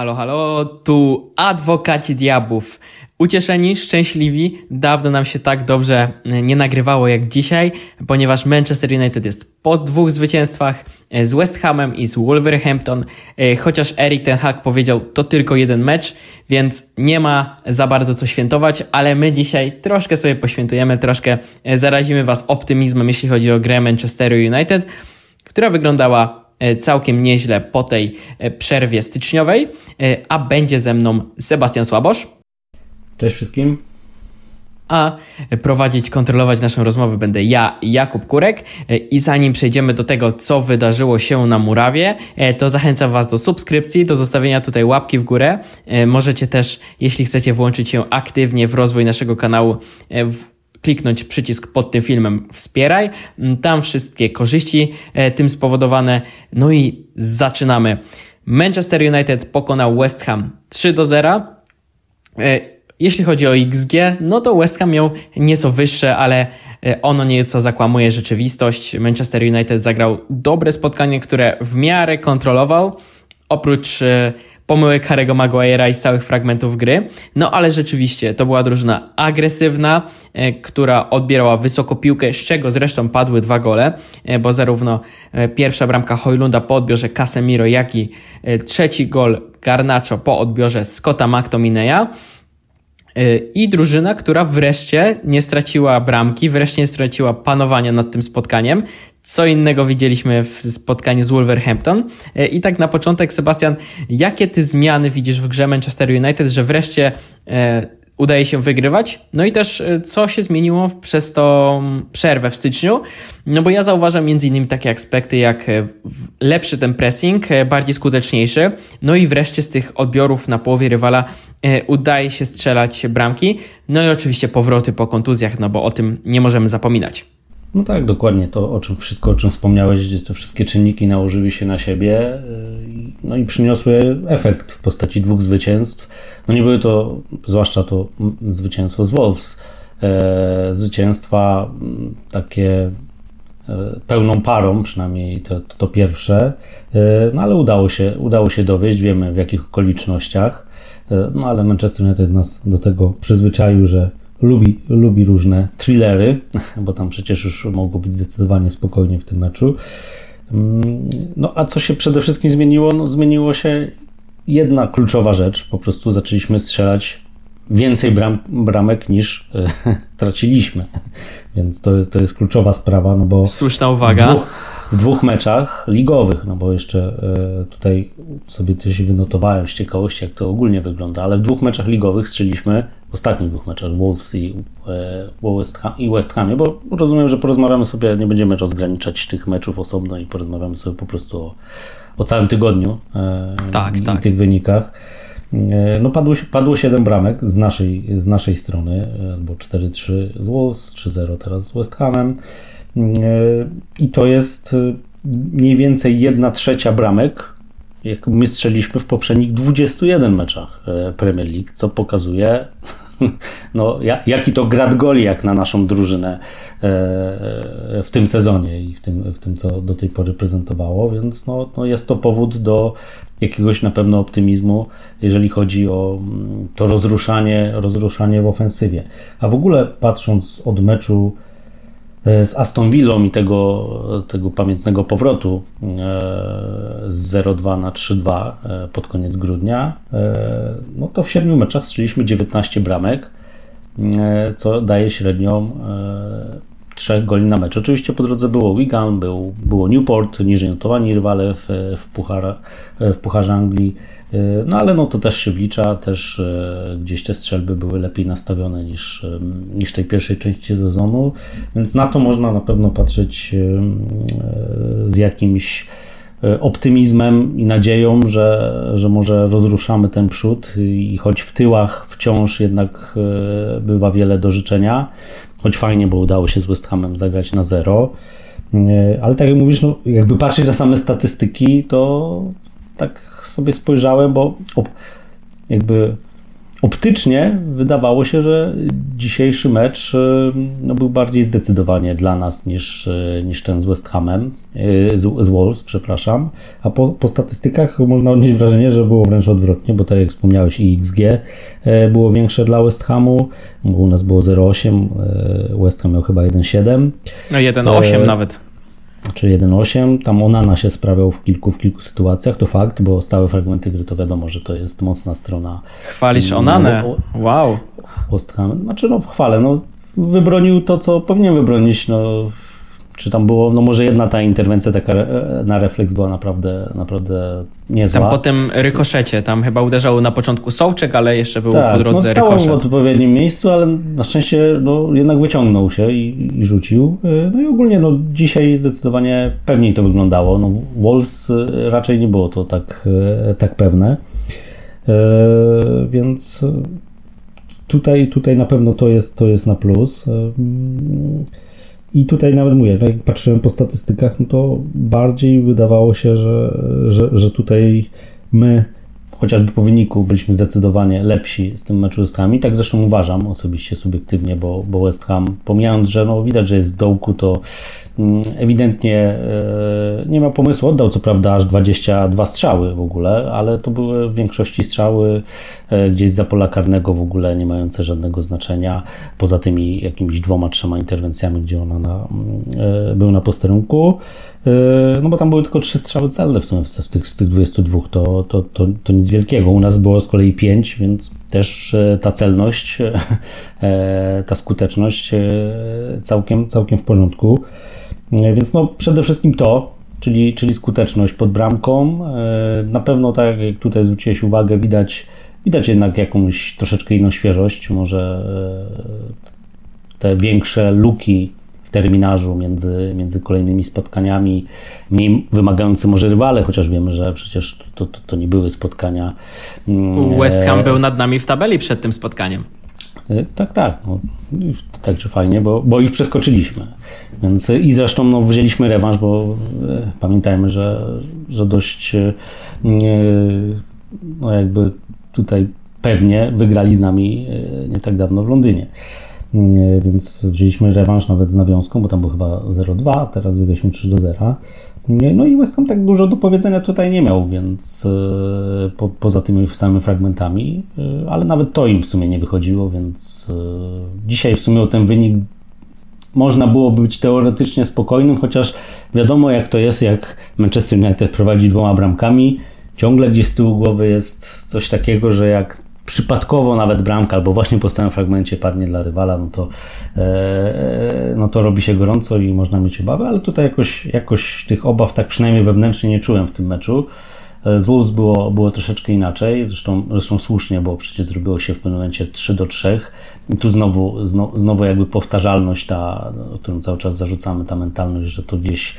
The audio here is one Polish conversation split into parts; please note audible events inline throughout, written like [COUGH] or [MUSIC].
Halo, halo, tu adwokaci diabłów. Ucieszeni, szczęśliwi, dawno nam się tak dobrze nie nagrywało jak dzisiaj, ponieważ Manchester United jest po dwóch zwycięstwach e, z West Hamem i z Wolverhampton, e, chociaż Erik ten Hag powiedział to tylko jeden mecz, więc nie ma za bardzo co świętować, ale my dzisiaj troszkę sobie poświętujemy, troszkę e, zarazimy Was optymizmem, jeśli chodzi o grę Manchesteru United, która wyglądała E, całkiem nieźle po tej e, przerwie styczniowej, e, a będzie ze mną Sebastian Słabosz. Cześć wszystkim. A prowadzić, kontrolować naszą rozmowę będę ja, Jakub Kurek. I zanim przejdziemy do tego, co wydarzyło się na Murawie, to zachęcam Was do subskrypcji, do zostawienia tutaj łapki w górę. Możecie też, jeśli chcecie włączyć się aktywnie w rozwój naszego kanału, kliknąć przycisk pod tym filmem Wspieraj. Mm, tam wszystkie korzyści e, tym spowodowane. No i zaczynamy. Manchester United pokonał West Ham 3 do 0. E, jeśli chodzi o XG, no to West Ham miał nieco wyższe, ale e, ono nieco zakłamuje rzeczywistość. Manchester United zagrał dobre spotkanie, które w miarę kontrolował. Oprócz pomyłek Harry'ego Maguire'a i z całych fragmentów gry. No ale rzeczywiście to była drużyna agresywna, e, która odbierała wysoko piłkę, z czego zresztą padły dwa gole, e, bo zarówno e, pierwsza bramka Hojlunda po odbiorze Casemiro, jak i trzeci gol Garnacho po odbiorze Scotta McTominaya. I drużyna, która wreszcie nie straciła bramki, wreszcie nie straciła panowania nad tym spotkaniem. Co innego widzieliśmy w spotkaniu z Wolverhampton. E, I tak na początek, Sebastian, jakie ty zmiany widzisz w grze Manchester United, że wreszcie e, udaje się wygrywać? No i też e, co się zmieniło przez tą przerwę w styczniu? No bo ja zauważam między innymi takie aspekty jak lepszy ten pressing, bardziej skuteczniejszy, no i wreszcie z tych odbiorów na połowie rywala udaje się strzelać bramki, no i oczywiście powroty po kontuzjach, no bo o tym nie możemy zapominać. No tak, dokładnie to, o czym wszystko, o czym wspomniałeś, te wszystkie czynniki nałożyły się na siebie, y, no i przyniosły efekt w postaci dwóch zwycięstw. No nie były to, zwłaszcza to zwycięstwo z Wolves, e, zwycięstwa takie e, pełną parą, przynajmniej to, to pierwsze, e, no ale udało się, udało się dowieść, wiemy w jakich okolicznościach, e, no ale Manchester United nas do tego przyzwyczaił, że lubi, lubi różne thrillery, [LAUGHS] bo tam przecież już mogło być zdecydowanie spokojnie w tym meczu. No a co się przede wszystkim zmieniło? No, zmieniło się jedna kluczowa rzecz. Po prostu zaczęliśmy strzelać więcej bram, bramek niż e, [LAUGHS] traciliśmy. Więc to jest, to jest kluczowa sprawa, no bo... Słuszna uwaga. Dwóch, w dwóch meczach ligowych, no bo jeszcze e, tutaj sobie też wynotowałem z ciekawości, jak to ogólnie wygląda, ale w dwóch meczach ligowych strzeliśmy, w ostatnich dwóch meczach Wolves i, e, West, Ham, i West Hamie, bo rozumiem, że porozmawiamy sobie, nie będziemy rozgraniczać tych meczów osobno i porozmawiamy sobie po prostu o, o całym tygodniu e, tak, i, tak. tych wynikach. No padło, padło 7 bramek z naszej, z naszej strony, bo 4-3 z Wolves, 3-0 teraz z West Hamem. I to jest y, mniej więcej 1 trzecia bramek, jak my strzeliśmy w poprzednich 21 meczach e, Premier League, co pokazuje, [LAUGHS] no, jaki to grad goli jak na naszą drużynę e, w tym sezonie i w tym, w tym co do tej pory prezentowało, więc no, no jest to powód do jakiegoś na pewno optymizmu, jeżeli chodzi o mm, to rozruszanie, rozruszanie w ofensywie. A w ogóle patrząc od meczu E, z Aston Villą i tego, tego pamiętnego powrotu e, z 0-2 na 3-2 e, pod koniec grudnia, no to w siedmiu meczach strzeliśmy 19 bramek, co daje średnią 3 goli na mecz. Oczywiście po drodze było Wigan, był, było Newport, niżej notowani rywale w, w, puchar, w Pucharze Anglii, E, no ale no to też się wlicza, też e, gdzieś te strzelby były lepiej nastawione niż, niż tej pierwszej części sezonu, więc na to można na pewno patrzeć e, z jakimś optymizmem i nadzieją, że, że może rozruszamy ten przód i choć w tyłach wciąż jednak bywa wiele do życzenia, choć fajnie, bo udało się z West Hamem zagrać na zero, ale tak jak mówisz, no, jakby patrzeć na same statystyki, to tak sobie spojrzałem, bo jakby optycznie wydawało się, że dzisiejszy mecz e, no, był bardziej zdecydowanie dla nas niż, e, niż ten z West Hamem, e, z, z Wolves, przepraszam. A po, po, statystykach można odnieść wrażenie, że było wręcz odwrotnie, bo tak jak wspomniałeś, XG było większe dla West Hamu, u nas było 0,8, West Ham miał chyba 1,7. No 1,8 nawet czy 1.8. Tam Onana się sprawiał w kilku, w kilku sytuacjach, to fakt, bo stałe fragmenty gry to wiadomo, że to jest mocna strona. Chwalisz Onanę? Wow. West Znaczy, no chwalę, no wybronił to, co powinien wybronić, no czy tam było, no może jedna ta interwencja taka e, na refleks była naprawdę, naprawdę niezła. Tam po tym rykoszecie, tam chyba uderzał na początku Sołczek, ale jeszcze był tak, po drodze no, stał w odpowiednim miejscu, ale na szczęście no, jednak wyciągnął się i, i, rzucił. E, no i ogólnie no, dzisiaj zdecydowanie pewniej to wyglądało. No, Wolves e, raczej nie było to tak, tak pewne. Więc tutaj, tutaj na pewno to jest, to jest na plus. I tutaj nawet mówię, jak patrzyłem po statystykach, no to bardziej wydawało się, że, że, że tutaj my chociażby po wyniku byliśmy zdecydowanie lepsi z tym meczu z Hamem. Tak zresztą uważam osobiście, subiektywnie, bo, bo West Ham, pomijając, że no, widać, że jest w dołku, to mm, ewidentnie e, nie ma pomysłu. Oddał co prawda aż 22 strzały w ogóle, ale to były w większości strzały e, gdzieś za pola karnego w ogóle nie mające żadnego znaczenia, poza tymi jakimiś dwoma, trzema interwencjami, gdzie ona na, e, był na posterunku. No bo tam były tylko trzy strzały celne w sumie z tych, z tych 22, to, to, to, to nic wielkiego. U nas było z kolei 5, więc też e, ta celność, e, ta skuteczność e, całkiem, całkiem w porządku. Więc no przede wszystkim to, czyli, czyli skuteczność pod bramką. Na pewno, tak jak tutaj zwróciłeś uwagę, widać, widać jednak jakąś troszeczkę inną świeżość, może te większe luki terminarzu między, między kolejnymi spotkaniami, mniej wymagający może rywale, chociaż wiemy, że przecież to, to, to nie były spotkania. Mm, West Ham e, był nad nami w tabeli przed tym spotkaniem. E, tak, tak. No, tak czy fajnie, bo, bo ich przeskoczyliśmy. Więc i zresztą no, wzięliśmy rewanż, bo e, pamiętajmy, że, że dość e, no, jakby tutaj pewnie wygrali z nami e, nie tak dawno w Londynie więc wzięliśmy rewanż nawet z nawiązką, bo tam było chyba 0-2, teraz wygraliśmy 3-0. No i West Ham tak dużo do powiedzenia tutaj nie miał, więc e, po, poza tymi samymi fragmentami, e, ale nawet to im w sumie nie wychodziło, więc e, dzisiaj w sumie o ten wynik można byłoby być teoretycznie spokojnym, chociaż wiadomo jak to jest, jak Manchester United prowadzi dwoma bramkami, ciągle gdzieś z tyłu głowy jest coś takiego, że jak przypadkowo nawet bramka albo właśnie po stałym fragmencie padnie dla rywala, no to, e, e, no to robi się gorąco i można mieć obawy, ale tutaj jakoś, jakoś tych obaw tak przynajmniej wewnętrznie nie czułem w tym meczu. E, z Wolves było, było troszeczkę inaczej, zresztą, zresztą słusznie, bo przecież zrobiło się w pewnym momencie 3 do 3 i tu znowu, znowu, znowu jakby powtarzalność ta, którą cały czas zarzucamy, ta mentalność, że to gdzieś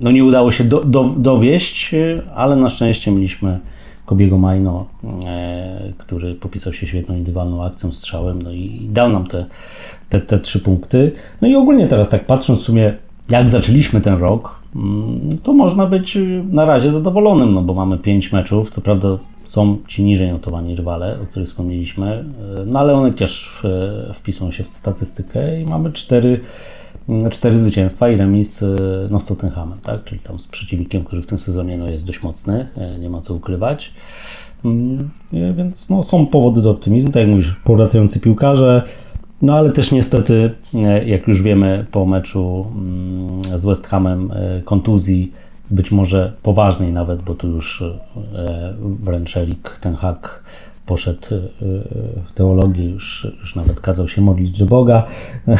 no nie udało się do, do, dowieść, ale na szczęście mieliśmy Kobiego Majno, e, który popisał się świetną indywidualną akcją, strzałem, no i dał nam te, te, te trzy punkty. No i ogólnie teraz tak patrząc w sumie, jak zaczęliśmy ten rok, mm, to można być na razie zadowolonym, no bo mamy pięć meczów, co prawda są ci niżej notowani rywale, o których wspomnieliśmy, e, no ale one też wpisują się w statystykę i mamy cztery cztery zwycięstwa i remis e, no, z Tottenhamem, tak? czyli tam z przeciwnikiem, który w tym sezonie no, jest dość mocny, e, nie ma co ukrywać. Mm, e, więc no, są powody do optymizmu, tak jak mówisz, powracający piłkarze, no ale też niestety, jak już wiemy po meczu mm, z West Hamem, kontuzji, być może poważnej nawet, bo tu już wręcz Erik ten hak poszedł y, w teologię, już, już nawet kazał się modlić do Boga. [LAUGHS]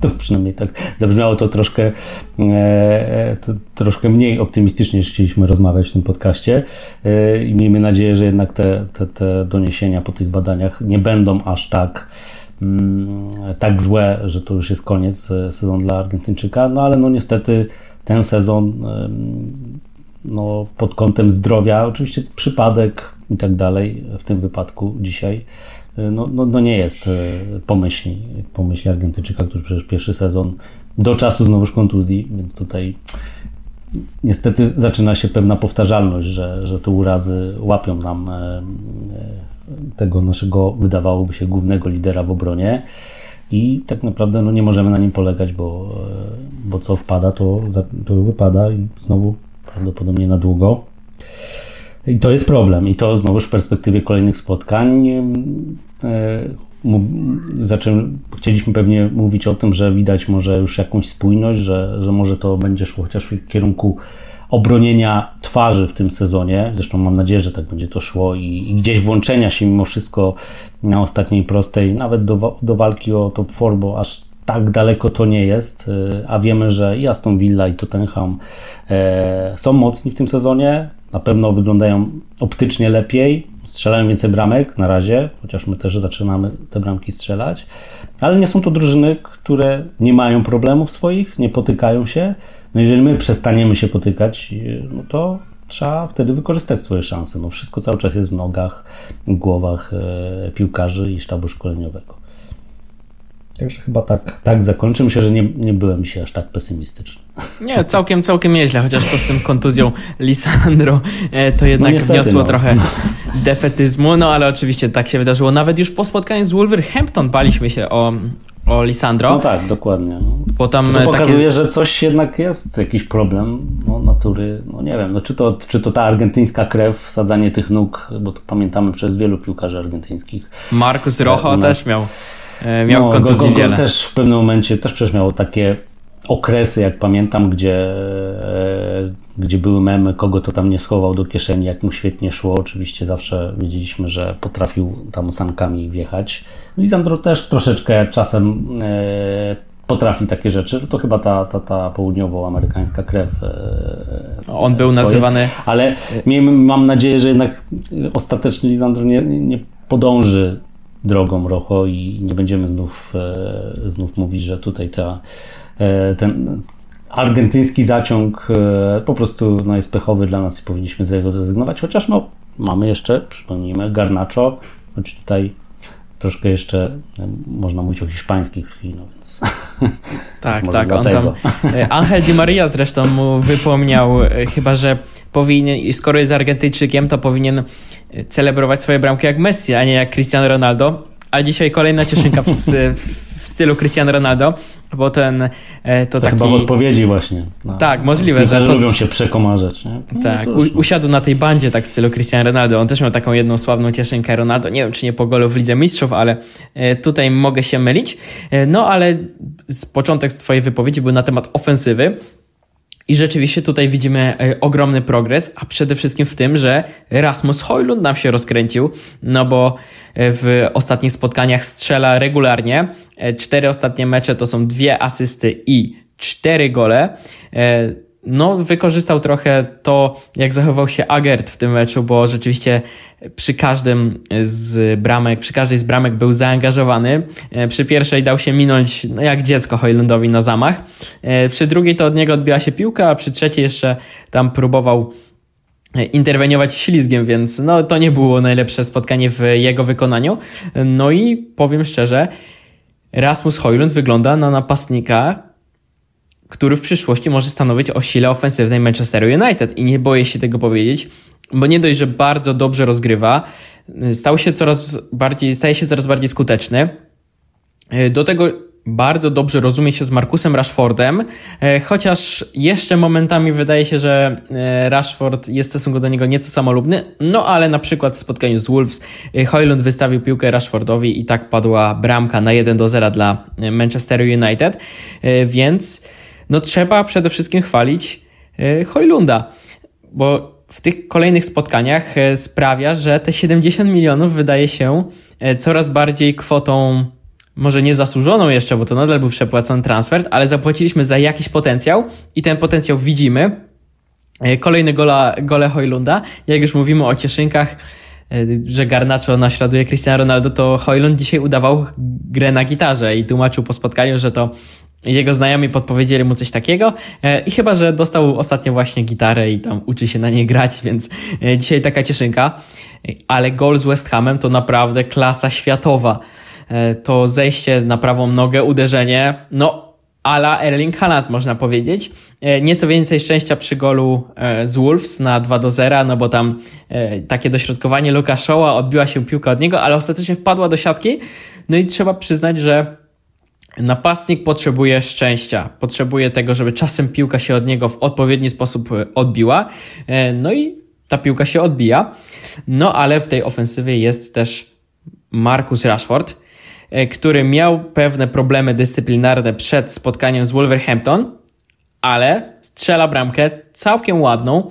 To przynajmniej tak zabrzmiało to troszkę, e, to troszkę mniej optymistycznie, chcieliśmy rozmawiać w tym podcaście e, i miejmy nadzieję, że jednak te, te, te doniesienia po tych badaniach nie będą aż tak mm, tak złe, że to już jest koniec e, sezonu dla Argentyńczyka, no ale no niestety ten sezon no, pod kątem zdrowia, oczywiście przypadek, i tak dalej, w tym wypadku dzisiaj, no, no, no nie jest e, pomyślni, pomyśli Argentyńczyka, który przecież pierwszy sezon do czasu znowuż kontuzji, więc tutaj niestety zaczyna się pewna powtarzalność, że, że te urazy łapią nam e, tego naszego, wydawałoby się, głównego lidera w obronie. I tak naprawdę no, nie możemy na nim polegać, bo, bo co wpada, to, to wypada i znowu prawdopodobnie na długo. I to jest problem. I to znowu w perspektywie kolejnych spotkań e, zaczę, chcieliśmy pewnie mówić o tym, że widać może już jakąś spójność, że, że może to będzie szło chociaż w kierunku obronienia twarzy w tym sezonie. Zresztą mam nadzieję, że tak będzie to szło i, i gdzieś włączenia się mimo wszystko na ostatniej prostej, nawet do, do walki o top 4, bo aż tak daleko to nie jest, y, a wiemy, że i Aston Villa i Tottenham e, są mocni w tym sezonie, na pewno wyglądają optycznie lepiej, strzelają więcej bramek na razie, chociaż my też zaczynamy te bramki strzelać, ale nie są to drużyny, które nie mają problemów swoich, nie potykają się. No jeżeli my przestaniemy się potykać, no to trzeba wtedy wykorzystać swoje szanse. No wszystko cały czas jest w nogach, w głowach piłkarzy i sztabu szkoleniowego. Także chyba tak, tak zakończę. Myślę, że nie, nie byłem się aż tak pesymistyczny. Nie, całkiem, całkiem nieźle, chociaż to z tym kontuzją Lisandro e, to jednak no niestety, wniosło no. trochę defetyzmu, no ale oczywiście tak się wydarzyło. Nawet już po spotkaniu z Wolverhampton baliśmy się o, o Lisandro. No tak, dokładnie. Bo tam to pokazuje, że coś jednak jest, jakiś problem no, natury, no nie wiem, no czy to, czy to ta argentyńska krew, wsadzanie tych nóg, bo to pamiętamy przez wielu piłkarzy argentyńskich. Marcus Rojo też miał E, miał no, kontuzji go, go, wiele. Też w pewnym momencie też przecież miał takie okresy, jak pamiętam, gdzie, e, gdzie były memy, kogo to tam nie schował do kieszeni, jak mu świetnie szło. Oczywiście zawsze wiedzieliśmy, że potrafił tam sankami wjechać. Lisandro też troszeczkę czasem e, potrafi takie rzeczy. To chyba ta, ta, ta południowoamerykańska krew. On był swoje. nazywany. Ale mam nadzieję, że jednak ostatecznie Lisandro nie, nie podąży drogą Rocho i nie będziemy znów, e, znów mówić, że tutaj ta, e, ten argentyński zaciąg e, po prostu no, jest pechowy dla nas i powinniśmy z niego zrezygnować, chociaż no, mamy jeszcze, przypomnijmy, Garnacho, choć tutaj troszkę jeszcze można mówić o hiszpańskiej krwi, no więc. [LAUGHS] Tak, tak, on tam. Angel Di Maria zresztą mu wypomniał, chyba że powinien, skoro jest Argentyńczykiem, to powinien celebrować swoje bramki jak Messi, a nie jak Cristiano Ronaldo. Ale dzisiaj kolejna cieszynka w, w stylu Cristiano Ronaldo, bo ten e, to, to taki... chyba w odpowiedzi właśnie. No, tak, możliwe, że to... lubią się przekomarzać. Nie? No, tak, u, usiadł na tej bandzie tak w stylu Cristiano Ronaldo. On też miał taką jedną sławną cieszynkę Ronaldo. Nie wiem, czy nie po golu w Lidze Mistrzów, ale e, tutaj mogę się mylić. E, no, ale z początek twojej wypowiedzi był na temat ofensywy. I rzeczywiście tutaj widzimy e, ogromny progres, a przede wszystkim w tym, że Rasmus Hojlund nam się rozkręcił, no bo e, w ostatnich spotkaniach strzela regularnie. E, cztery ostatnie mecze to są dwie asysty i cztery gole no, wykorzystał trochę to, jak zachował się Agert w tym meczu, bo rzeczywiście przy każdym z bramek, przy każdej z bramek był zaangażowany. E, przy pierwszej dał się minąć no, jak dziecko Hojlundowi na zamach. E, przy drugiej to od niego odbiła się piłka, a przy trzeciej jeszcze tam próbował interweniować ślizgiem, więc no, to nie było najlepsze spotkanie w jego wykonaniu. No i powiem szczerze, Rasmus Hojlund wygląda na napastnika, który w przyszłości może stanowić o sile ofensywnej Manchesteru United. I nie boję się tego powiedzieć, bo nie dość, że bardzo dobrze rozgrywa, stał się coraz bardziej, staje się coraz bardziej skuteczny. Do tego bardzo dobrze rozumie się z Markusem Rashfordem, chociaż jeszcze momentami wydaje się, że Rashford jest w stosunku do niego nieco samolubny, no ale na przykład w spotkaniu z Wolves Hoylund wystawił piłkę Rashfordowi i tak padła bramka na 1 do 0 dla Manchesteru United, więc no trzeba przede wszystkim chwalić e, Hojlunda, bo w tych kolejnych spotkaniach e, sprawia, że te 70 milionów wydaje się e, coraz bardziej kwotą może nie zasłużoną jeszcze, bo to nadal był przepłacony transfer, ale zapłaciliśmy za jakiś potencjał i ten potencjał widzimy. Kolejny gola, gole Hojlunda. Jak już mówimy o cieszynkach, że Garnacho naśladuje Cristiano Ronaldo, to Hojlund dzisiaj udawał grę na gitarze i tłumaczył po spotkaniu, że to jego znajomi podpowiedzieli mu coś takiego e, i chyba, że dostał ostatnio właśnie gitarę i tam uczy się na niej grać, więc e, dzisiaj taka cieszynka. Ale gol z West Hamem to naprawdę klasa światowa. E, to zejście na prawą nogę, uderzenie, no ala Erling Haaland, można powiedzieć. Nieco więcej szczęścia przy golu z Wolves na 2 do 0, no bo tam takie dośrodkowanie Luka odbiła się piłka od niego, ale ostatecznie wpadła do siatki. No i trzeba przyznać, że napastnik potrzebuje szczęścia, potrzebuje tego, żeby czasem piłka się od niego w odpowiedni sposób odbiła. No i ta piłka się odbija. No ale w tej ofensywie jest też Marcus Rashford, który miał pewne problemy dyscyplinarne przed spotkaniem z Wolverhampton ale strzela bramkę całkiem ładną.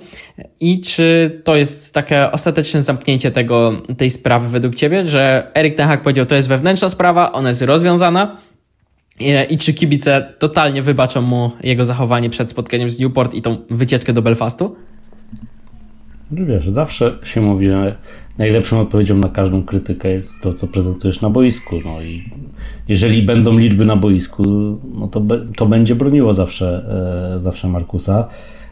I czy to jest takie ostateczne zamknięcie tego, tej sprawy według Ciebie, że Erik Ten Hag powiedział, to jest wewnętrzna sprawa, ona jest rozwiązana i, czy kibice totalnie wybaczą mu jego zachowanie przed spotkaniem z Newport i tą wycieczkę do Belfastu? Wiesz, zawsze się mówi, że najlepszą odpowiedzią na każdą krytykę jest to, co prezentujesz na boisku. No i jeżeli będą liczby na boisku, no to, be, to będzie broniło zawsze, e, zawsze Markusa.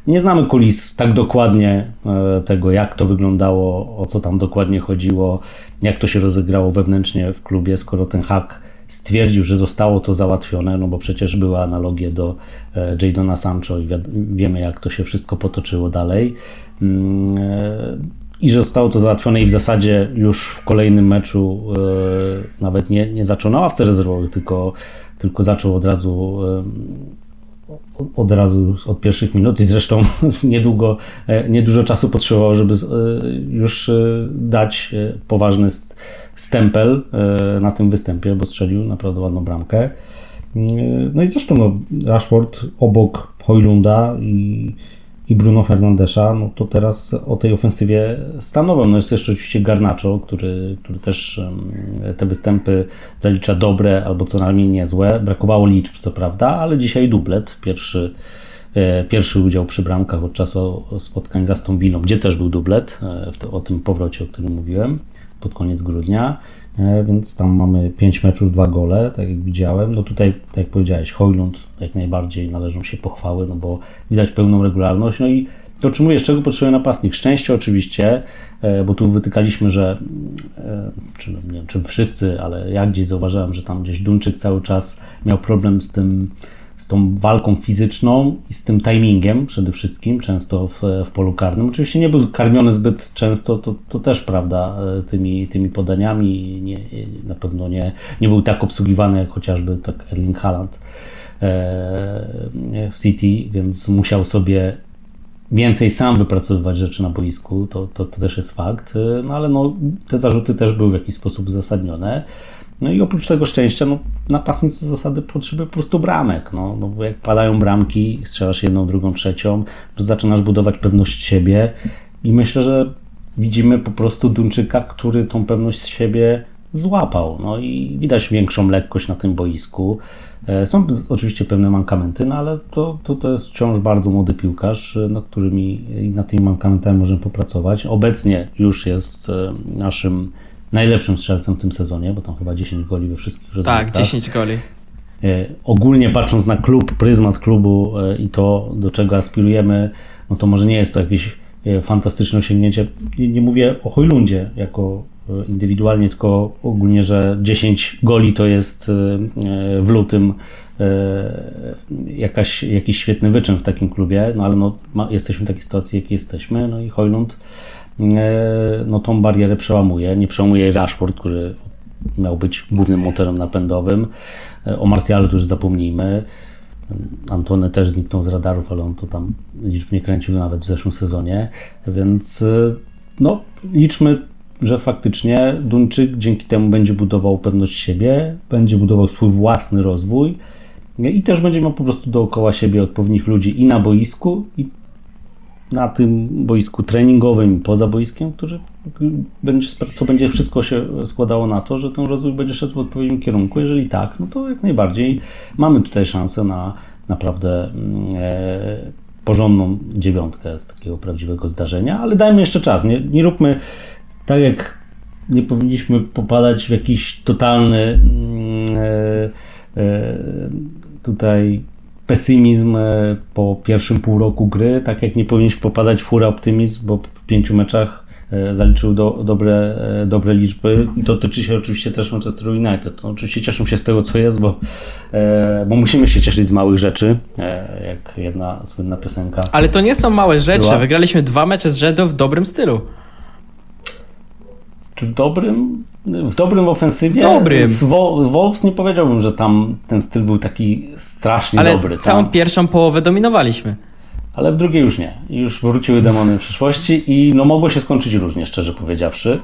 Nie znamy kulis tak dokładnie e, tego, jak to wyglądało, o co tam dokładnie chodziło, jak to się rozegrało wewnętrznie w klubie, skoro ten hak stwierdził, że zostało to załatwione, no bo przecież były analogie do e, Jadona Sancho i wiemy, jak to się wszystko potoczyło dalej. Mm, i że zostało to załatwione i w zasadzie już w kolejnym meczu e, nawet nie, nie zaczął na ławce rezerwowych, tylko, tylko zaczął od razu e, od razu od pierwszych minut i zresztą [LAUGHS] niedługo, e, niedużo czasu potrzebowało, żeby już dać poważny stempel na tym występie, bo strzelił naprawdę ładną bramkę. No i zresztą no, Rashford obok Hojlunda i i Bruno Fernandesza, no to teraz o tej ofensywie stanowią. No jest jeszcze oczywiście Garnacho, który, który też te występy zalicza dobre albo co najmniej niezłe. Brakowało liczb, co prawda, ale dzisiaj dublet, pierwszy, e, pierwszy udział przy bramkach od czasu spotkań z Aston Villą, gdzie też był dublet, e, o tym powrocie, o którym mówiłem, pod koniec grudnia. Więc tam mamy 5 meczów, 2 gole, tak jak widziałem. No tutaj, tak jak powiedziałeś, Hojlund jak najbardziej należą się pochwały, no bo widać pełną regularność. No i otrzymujesz czego potrzebuje napastnik? Szczęście oczywiście, e, bo tu wytykaliśmy, że e, czy, no, nie wiem, czy wszyscy, ale ja gdzieś zauważyłem, że tam gdzieś Duńczyk cały czas miał problem z tym z tą walką fizyczną i z tym timingiem przede wszystkim, często w, w polu karnym. Oczywiście nie był karmiony zbyt często, to, to też prawda, e, tymi, tymi podaniami. Nie, na pewno nie, nie był tak obsługiwany jak chociażby tak Erling Haaland e, w City, więc musiał sobie więcej sam wypracowywać rzeczy na boisku, to, to, to też jest fakt, e, no ale no, te zarzuty też były w jakiś sposób uzasadnione. No i oprócz tego szczęścia, no, napastnik z zasady potrzebuje po prostu bramek. No, no bo jak padają bramki, strzelasz jedną, drugą, trzecią, to zaczynasz budować pewność siebie i myślę, że widzimy po prostu Duńczyka, który tą pewność siebie złapał. No i widać większą lekkość na tym boisku. E, są oczywiście pewne mankamenty, no ale to, to, to jest wciąż bardzo młody piłkarz, e, nad którymi nad tymi mankamentami możemy popracować. Obecnie już jest e, naszym najlepszym strzelcem w tym sezonie, bo tam chyba 10 goli we wszystkich rozgrywkach. Tak, 10 goli. E, ogólnie patrząc na klub, pryzmat klubu e, i to, do czego aspirujemy, no to może nie jest to jakieś e, fantastyczne osiągnięcie. Nie mówię o Hojlundzie jako indywidualnie, tylko ogólnie, że 10 goli to jest w lutym jakaś, jakiś świetny wyczyn w takim klubie, no ale no, ma, jesteśmy w takiej sytuacji, jakiej jesteśmy, no i Hojlund no tą barierę przełamuje. Nie przełamuje Rashford, który miał być głównym motorem napędowym. E, o Marsjalu już zapomnijmy. Antony też zniknął z radarów, ale on to tam liczb nie kręcił nawet w zeszłym sezonie, więc e, no, liczmy, że faktycznie Duńczyk dzięki temu będzie budował pewność siebie, będzie budował swój własny rozwój i też będzie miał po prostu dookoła siebie odpowiednich ludzi i na boisku, i na tym boisku treningowym i poza boiskiem, który będzie, co będzie wszystko się składało na to, że ten rozwój będzie szedł w odpowiednim kierunku. Jeżeli tak, no to jak najbardziej mamy tutaj szansę na naprawdę mm, e, porządną dziewiątkę z takiego prawdziwego zdarzenia, ale dajmy jeszcze czas. Nie, nie róbmy tak, jak nie powinniśmy popadać w jakiś totalny mm, e, e, tutaj pesymizm e, po pierwszym pół roku gry, tak jak nie powinniśmy popadać w furę optymizm, bo w pięciu meczach e, zaliczył do, dobre, e, dobre liczby i to tyczy się oczywiście też Manchester United. No, oczywiście cieszę się z tego, co jest, bo, bo musimy się cieszyć z małych rzeczy, jak jedna słynna piosenka. Ale to nie są małe rzeczy. Była. Wygraliśmy dwa mecze z rzędu w dobrym stylu. Czy w dobrym? W dobrym ofensywie? Dobrym. Z, Wo z Wolves nie powiedziałbym, że tam ten styl był taki strasznie Ale dobry. całą tam... pierwszą połowę dominowaliśmy. Ale w drugiej już nie. Już wróciły demony przyszłości i no mogło się skończyć różnie, szczerze powiedziawszy.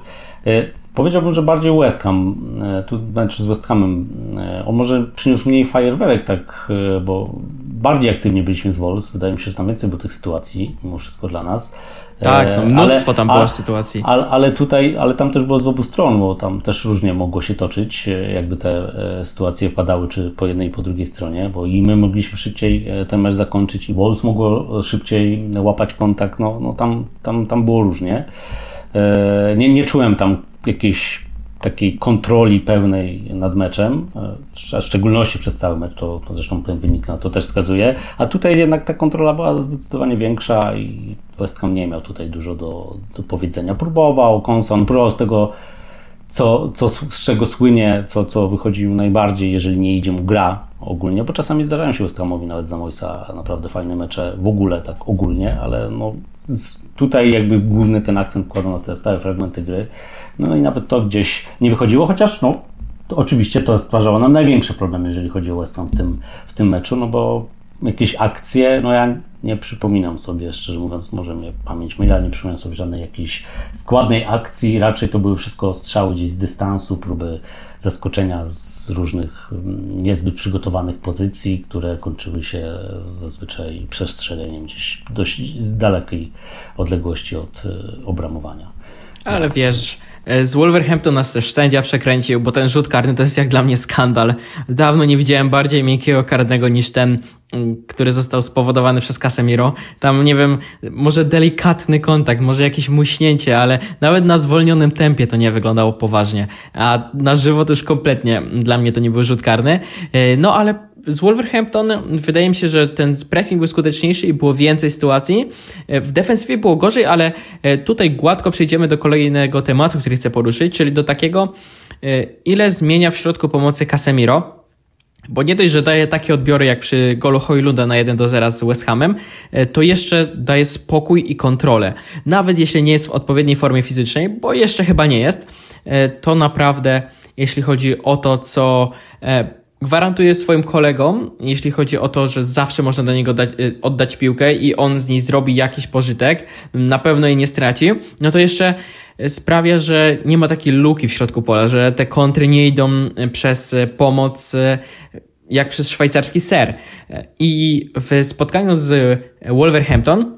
E, powiedziałbym, że bardziej West Ham, e, tu znaczy z West Hamem, e, on może przyniósł mniej fajerwerek, tak, bo bardziej aktywnie byliśmy z Wolves. Wydaje mi się, że tam więcej było tych sytuacji, mimo wszystko dla nas. Tak, no mnóstwo ale, tam było sytuacji. Ale, ale, tutaj, ale tam też było z obu stron, bo tam też różnie mogło się toczyć, jakby te sytuacje padały, czy po jednej i po drugiej stronie, bo i my mogliśmy szybciej ten mecz zakończyć, i Wolves mogło szybciej łapać kontakt, no, no tam, tam, tam było różnie. Nie, nie czułem tam jakiejś takiej kontroli pełnej nad meczem, e, a w szczególności przez cały mecz, to, to zresztą ten wynik na to też wskazuje, a tutaj jednak ta kontrola była zdecydowanie większa i West Ham nie miał tutaj dużo do, do powiedzenia. Próbował, Konson próbował z tego, co, co, z czego słynie, co, co wychodzi mu najbardziej, jeżeli nie idzie mu gra ogólnie, bo czasami zdarzają się West Hamowi nawet za Moisa naprawdę fajne mecze, w ogóle tak ogólnie, ale no, tutaj jakby główny ten akcent kładą na te stałe fragmenty gry. No i nawet to gdzieś nie wychodziło, chociaż no, to oczywiście to stwarzało nam największe problemy, jeżeli chodzi o West Ham w tym, w tym meczu, no bo jakieś akcje, no ja nie przypominam sobie, szczerze mówiąc, może mnie pamięć myli, ale nie przypominam sobie żadnej jakiejś składnej akcji, raczej to były wszystko strzały gdzieś z dystansu, próby zaskoczenia z różnych mm, niezbyt przygotowanych pozycji, które kończyły się zazwyczaj przestrzeleniem gdzieś dość z dalekiej odległości od e, obramowania. Ale wiesz, z Wolverhampton nas też sędzia przekręcił, bo ten rzut karny to jest jak dla mnie skandal. Dawno nie widziałem bardziej miękkiego karnego niż ten, mm, który został spowodowany przez Casemiro. Tam, nie wiem, może delikatny kontakt, może jakieś muśnięcie, ale nawet na zwolnionym tempie to nie wyglądało poważnie. A na żywo to już kompletnie dla mnie to nie był rzut karny. E, no ale z Wolverhampton wydaje mi się, że ten pressing był skuteczniejszy i było więcej sytuacji. E, w defensywie było gorzej, ale e, tutaj gładko przejdziemy do kolejnego tematu, który chcę poruszyć, czyli do takiego, e, ile zmienia w środku pomocy Casemiro. Bo nie dość, że daje takie odbiory jak przy golu Hojlunda na 1 do 0 z West Hamem, to jeszcze daje spokój i kontrolę. Nawet jeśli nie jest w odpowiedniej formie fizycznej, bo jeszcze chyba nie jest, to naprawdę, jeśli chodzi o to, co gwarantuję swoim kolegom, jeśli chodzi o to, że zawsze można do niego dać, y, oddać piłkę i on z niej zrobi jakiś pożytek, na pewno jej nie straci, no to jeszcze sprawia, że nie ma takiej luki w środku pola, że te kontry nie idą przez pomoc jak przez szwajcarski ser. I w spotkaniu z Wolverhampton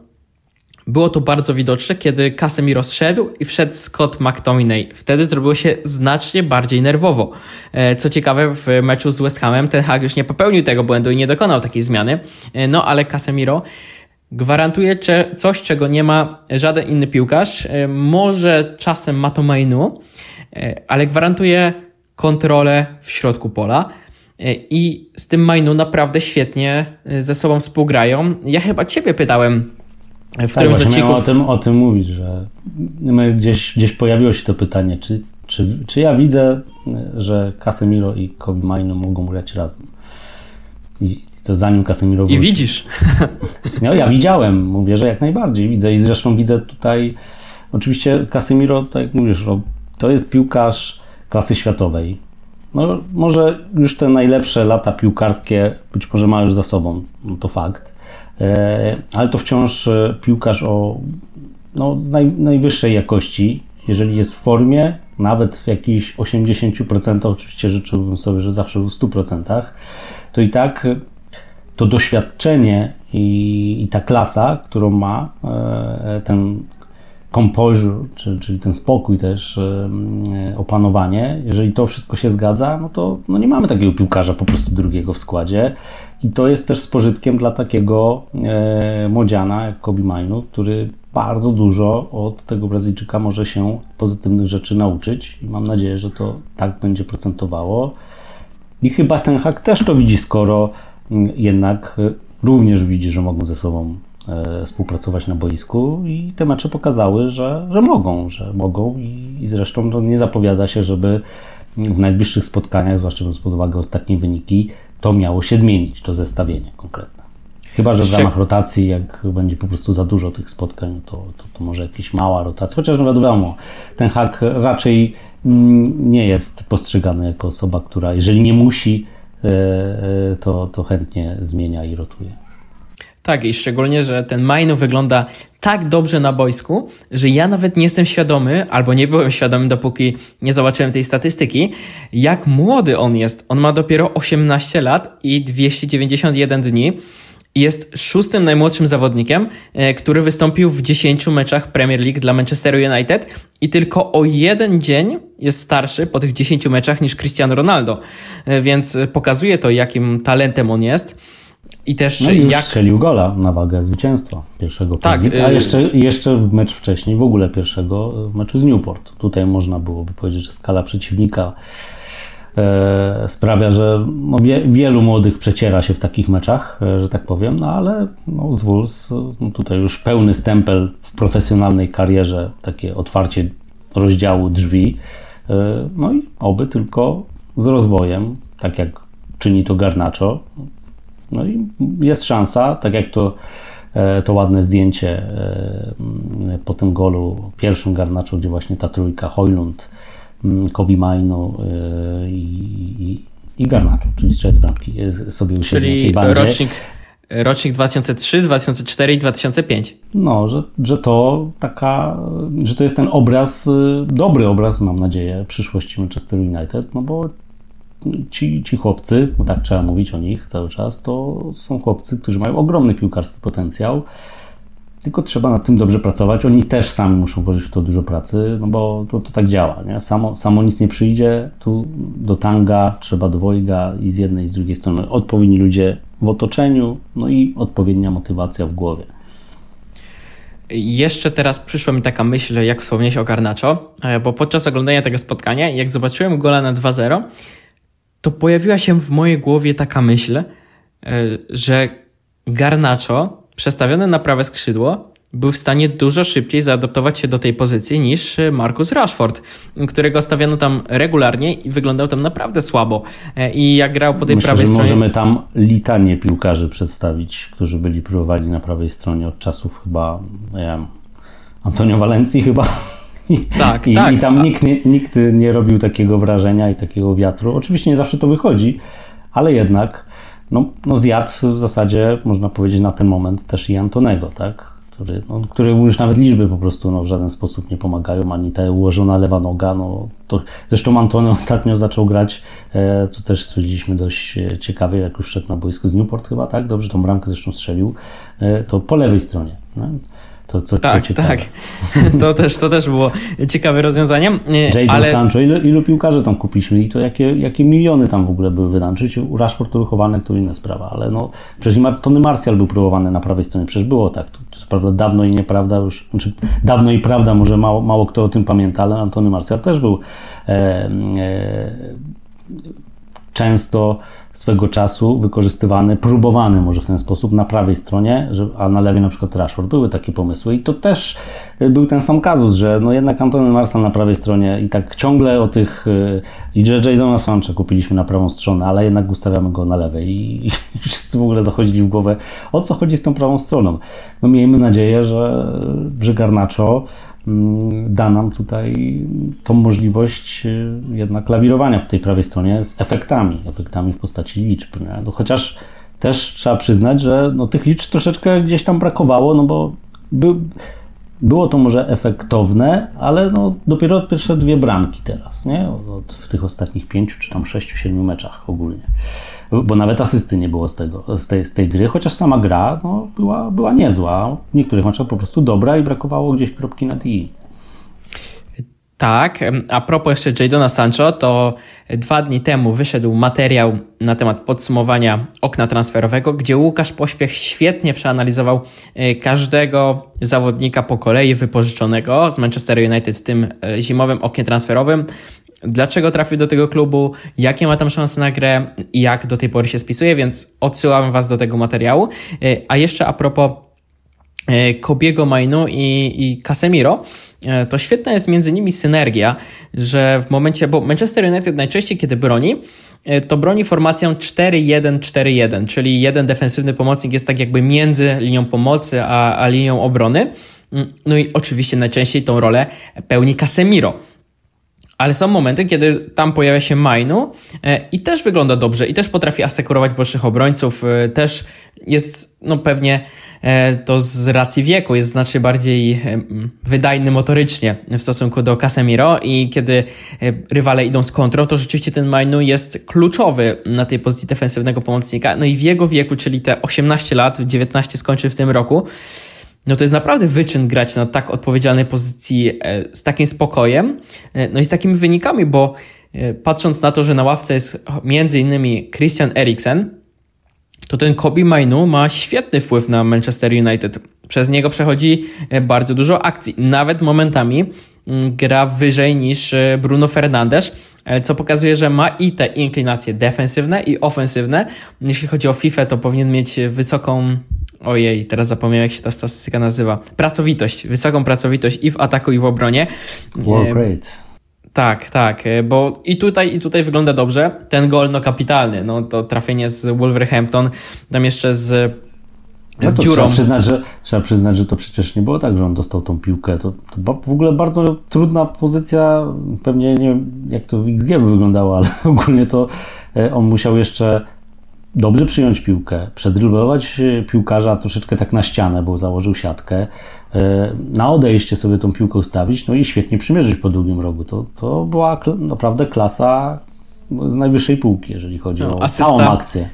było to bardzo widoczne, kiedy Casemiro zszedł i wszedł Scott McTominay. Wtedy zrobiło się znacznie bardziej nerwowo. E, co ciekawe, w meczu z West Hamem ten Hag już nie popełnił tego błędu i nie dokonał takiej zmiany. E, no ale Casemiro gwarantuje coś, czego nie ma żaden inny piłkarz. E, może czasem ma to Mainu, ale gwarantuje kontrolę w środku pola. I z tym Mainu naprawdę świetnie ze sobą współgrają. Ja chyba ciebie pytałem w którym tak, odcinku... o tym, o tym mówić, że my gdzieś, gdzieś pojawiło się to pytanie, czy, czy, czy ja widzę, że Casemiro i Kobe Maino mogą grać razem. I to zanim Casemiro wróci. I widzisz. [LAUGHS] No ja widziałem, mówię, że jak najbardziej widzę i zresztą widzę tutaj, oczywiście Casemiro, tak jak mówisz, no, to jest piłkarz klasy światowej. No, może już te najlepsze lata piłkarskie być może ma już za sobą, no to fakt ale to wciąż e, piłkarz o no, naj, najwyższej jakości, jeżeli jest w formie, nawet w jakichś 80%, oczywiście życzyłbym sobie, że zawsze w 100%, to i tak to doświadczenie i, i ta klasa, którą ma, e, ten composure, czyli, czyli ten spokój też, opanowanie, jeżeli to wszystko się zgadza, no to no nie mamy takiego piłkarza po prostu drugiego w składzie. I to jest też z pożytkiem dla takiego e, młodziana jak Kobe Mainu, który bardzo dużo od tego Brazylijczyka może się pozytywnych rzeczy nauczyć i mam nadzieję, że to tak będzie procentowało. I chyba ten hak też to widzi, skoro mm, jednak e, również widzi, że mogą ze sobą e, współpracować na boisku i te mecze pokazały, że, że mogą, że mogą i, i zresztą no, nie zapowiada się, żeby w najbliższych spotkaniach, zwłaszcza biorąc pod uwagę ostatnie wyniki, to miało się zmienić, to zestawienie konkretne. Chyba, że w ramach rotacji, jak będzie po prostu za dużo tych spotkań, to, to, to może jakaś mała rotacja. Chociaż no wiadomo, ten hak raczej mm, nie jest postrzegany jako osoba, która jeżeli nie musi, e, e, to, to chętnie zmienia i rotuje. Tak, i szczególnie, że ten Majno wygląda tak dobrze na boisku, że ja nawet nie jestem świadomy, albo nie byłem świadomy, dopóki nie zobaczyłem tej statystyki, jak młody on jest. On ma dopiero 18 lat i 291 dni. Jest szóstym najmłodszym zawodnikiem, e, który wystąpił w 10 meczach Premier League dla Manchester United i tylko o jeden dzień jest starszy po tych 10 meczach niż Cristiano Ronaldo. E, więc pokazuje to, jakim talentem on jest. I też no i już jak... strzelił gola na wagę zwycięstwa pierwszego tak, a y- jeszcze, jeszcze mecz wcześniej, w ogóle pierwszego meczu z Newport. Tutaj można byłoby powiedzieć, że skala przeciwnika e, sprawia, że no wie, wielu młodych przeciera się w takich meczach, e, że tak powiem, no ale no, z Wolves no, tutaj już pełny stempel w profesjonalnej karierze, takie otwarcie rozdziału drzwi, e, no i oby tylko z rozwojem, tak jak czyni to Garnacho, no i jest szansa, tak jak to, e, to ładne zdjęcie e, po tym golu, pierwszym garnaczu, gdzie właśnie ta trójka Hojlund, Kobi Majno e, i, i Garnaczu, czyli strzelec bramki sobie usiedli na tej bandzie. Rocznik, rocznik 2003, 2004 i 2005. No, że, że to taka, że to jest ten obraz, dobry obraz, mam nadzieję, przyszłości Manchester United, no bo ci, ci chłopcy, bo tak trzeba mówić o nich cały czas, to są chłopcy, którzy mają ogromny piłkarski potencjał, tylko trzeba nad tym dobrze pracować. Oni też sami muszą włożyć w to dużo pracy, no bo to, to tak działa. Nie? Samo, samo nic nie przyjdzie. Tu do tanga trzeba dwojga i z jednej i z drugiej strony odpowiedni ludzie w otoczeniu, no i odpowiednia motywacja w głowie. Jeszcze teraz przyszła mi taka myśl, jak wspomniałeś o Garnaczo, e, bo podczas oglądania tego spotkania, jak zobaczyłem gola na 2-0, to pojawiła się w mojej głowie taka myśl, e, że Garnacho, przestawiony na prawe skrzydło, był w stanie dużo szybciej zaadaptować się do tej pozycji niż Marcus Rashford, którego stawiano tam regularnie i wyglądał tam naprawdę słabo. E, I jak grał po tej Myślę, prawej że stronie. Możemy tam litanie piłkarzy przedstawić, którzy byli próbowali na prawej stronie od czasów chyba, nie wiem, Antonio Valencji chyba. Tak, I, tak. I tam nikt nie, nikt nie robił takiego wrażenia i takiego wiatru. Oczywiście nie zawsze to wychodzi, ale jednak no, no zjadł w zasadzie, można powiedzieć, na ten moment też i Antonego, tak? Który, no, który już nawet liczby po prostu no, w żaden sposób nie pomagają, ani ta ułożona lewa noga. No, to, zresztą Antony [LAUGHS] ostatnio zaczął grać, e, co też stwierdziliśmy dość e, ciekawie, jak już szedł na boisku z Newport chyba, tak? Dobrze tą bramkę zresztą strzelił, e, to po lewej stronie. No? To, co, tak, co tak. [LAUGHS] To też, to też było ciekawe rozwiązanie. Jadon ale... Sancho, ilu, ilu piłkarzy tam kupiliśmy i to jakie, jakie miliony tam w ogóle były wydane. Oczywiście Rashford to wychowane to inna sprawa, ale no przecież Tony Martial był próbowany na prawej stronie, przecież było tak. To, to prawda dawno i nieprawda już, znaczy dawno i prawda, może mało, mało kto o tym pamięta, ale Antony Martial też był e, e, często swego czasu wykorzystywany, próbowany może w ten sposób na prawej stronie, a na lewej na przykład Rashford. Były takie pomysły i to też y, był ten sam kazus, że no jednak Antony Marsan na prawej stronie i tak ciągle o tych y, i Jadona Sancha kupiliśmy na prawą stronę, ale jednak ustawiamy go na lewej i, i [LAUGHS] wszyscy w ogóle zachodzili w głowę, o co chodzi z tą prawą stroną. No miejmy nadzieję, że, że Mm, da nam tutaj tą możliwość y, jednak lawirowania po tej prawej stronie z efektami, efektami w postaci liczb. No, chociaż też trzeba przyznać, że no, tych liczb troszeczkę gdzieś tam brakowało, no bo by, było to może efektowne, ale no, dopiero pierwsze dwie bramki teraz, nie? w tych ostatnich pięciu czy tam sześciu, siedmiu meczach ogólnie bo nawet asysty nie było z, tego, z, tej, z tej gry, chociaż sama gra no, była, była niezła. W niektórych meczach po prostu dobra i brakowało gdzieś kropki na i. Tak, a propos jeszcze Jadona Sancho, to dwa dni temu wyszedł materiał na temat podsumowania okna transferowego, gdzie Łukasz Pośpiech świetnie przeanalizował e, każdego zawodnika po kolei wypożyczonego z Manchester United w tym e, zimowym oknie transferowym. Dlaczego trafił do tego klubu, jakie ma tam szanse na grę? I jak do tej pory się spisuje, więc odsyłam Was do tego materiału. E, a jeszcze a propos Kobiego Mainu i, i Casemiro, to świetna jest między nimi synergia, że w momencie, bo Manchester United najczęściej kiedy broni, to broni formacją 4-1-4-1, czyli jeden defensywny pomocnik jest tak jakby między linią pomocy a, a linią obrony. Mm, no i oczywiście najczęściej tą rolę pełni Casemiro. Ale są momenty, kiedy tam pojawia się Mainu e, i też wygląda dobrze i też potrafi asekurować bocznych obrońców. E, też jest, no pewnie e, to z racji wieku, jest znacznie bardziej wydajny motorycznie w stosunku do Casemiro i kiedy rywale idą z kontrą, to rzeczywiście ten Mainu jest kluczowy na tej pozycji defensywnego pomocnika. No i w jego wieku, czyli te 18 lat, 19 skończy w tym roku, no to jest naprawdę wyczyn grać na tak odpowiedzialnej pozycji e, z takim spokojem, e, no i z takimi wynikami, bo e, patrząc na to, że na ławce jest innymi Christian Eriksen, to ten Kobe Mainu ma świetny wpływ na Manchester United. Przez niego przechodzi bardzo dużo akcji. Nawet momentami mm, gra wyżej niż Bruno Fernandes, co pokazuje, że ma i te inklinacje defensywne i ofensywne. Jeśli chodzi o FIFA, to powinien mieć wysoką ojej, teraz zapomniałem jak się ta statystyka nazywa, pracowitość, wysoką pracowitość i w ataku i w obronie. Work rate. Tak, tak, e, bo i tutaj, i tutaj wygląda dobrze. Ten gol, no kapitalny, no to trafienie z Wolverhampton, tam jeszcze z no to Trzeba przyznać, że, trzeba przyznać, że to przecież nie było tak, że on dostał tą piłkę. To, to w ogóle bardzo trudna pozycja. Pewnie nie wiem, jak to w XG by wyglądało, ale [LAUGHS] ogólnie to e, on musiał jeszcze dobrze przyjąć piłkę, przedryblować e, piłkarza troszeczkę tak na ścianę, bo założył siatkę, e, na odejście sobie tą piłkę ustawić, no i świetnie przymierzyć po drugim rogu. To, to była naprawdę klasa z najwyższej półki, jeżeli chodzi no, o asysta, całą akcję.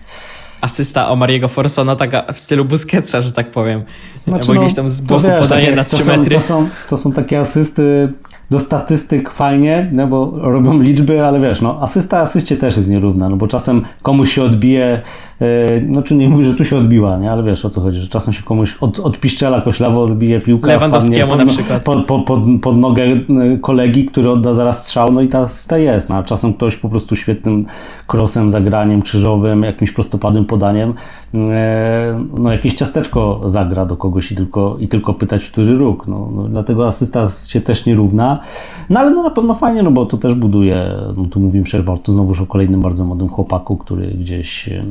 Asysta o Mariego Forsona, taka w stylu Busquetsa, że tak powiem. Znaczy, bo gdzieś tam z boku wiesz, podaje takie, na 3 metry. To są, to są takie asysty do statystyk fajnie, no bo robią liczby, ale wiesz, no asysta asyście też jest nierówna, no bo czasem komuś się odbije, yy, no czy nie mówię, że tu się odbiła, nie, ale wiesz o co chodzi, że czasem się komuś od, od piszczela koślawo odbije piłka, Lewandowskiemu pod, na przykład. Pod, pod, pod, pod, nogę e, kolegi, który odda zaraz strzał, no i ta asysta jest, no, a czasem ktoś po prostu świetnym krosem, zagraniem krzyżowym, jakimś prostopadłym podaniem, no jakieś ciasteczko zagra do kogoś i tylko, i tylko pytać, który róg, no, no dlatego asysta się też nierówna, no ale no na pewno fajnie, no bo to też buduje, no tu mówimy tu znowuż o kolejnym bardzo młodym chłopaku, który gdzieś, e,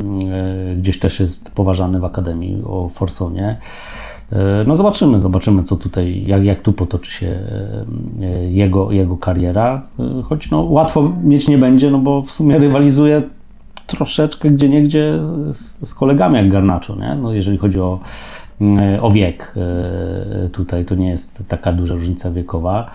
gdzieś też jest poważany w Akademii o Forsonie. E, no zobaczymy, zobaczymy co tutaj, jak, jak tu potoczy się e, jego, jego kariera, choć no łatwo mieć nie będzie, no bo w sumie rywalizuje troszeczkę gdzie niegdzie z, z kolegami jak Garnaczo, nie? No jeżeli chodzi o, o wiek tutaj, to nie jest taka duża różnica wiekowa.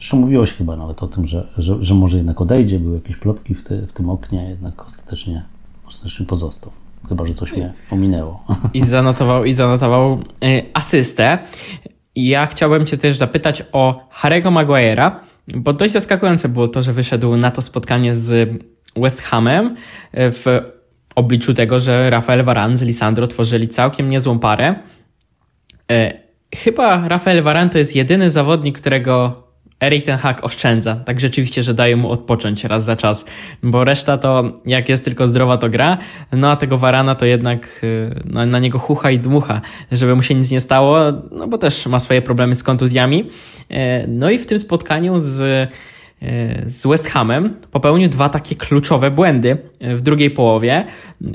Zresztą mówiłeś chyba nawet o tym, że, że, że może jednak odejdzie, były jakieś plotki w, ty, w tym oknie, jednak ostatecznie, ostatecznie pozostał. Chyba, że coś mnie ominęło. [LAUGHS] I zanotował, i zanotował y, asystę. Ja chciałbym Cię też zapytać o Harry'ego Maguire'a, bo dość zaskakujące było to, że wyszedł na to spotkanie z West Hamem y, w obliczu tego, że Rafael Varane z Lisandro tworzyli całkiem niezłą parę. Y, Chyba Rafael Varane to jest jedyny zawodnik, którego Erik ten Hag oszczędza. Tak rzeczywiście, że daje mu odpocząć raz za czas, bo reszta to jak jest tylko zdrowa to gra, no a tego Varana to jednak y, na, niego chucha i dmucha, żeby mu się nic nie stało, no bo też ma swoje problemy z kontuzjami. E, no i w tym spotkaniu z e, z West Hamem popełnił dwa takie kluczowe błędy w drugiej połowie.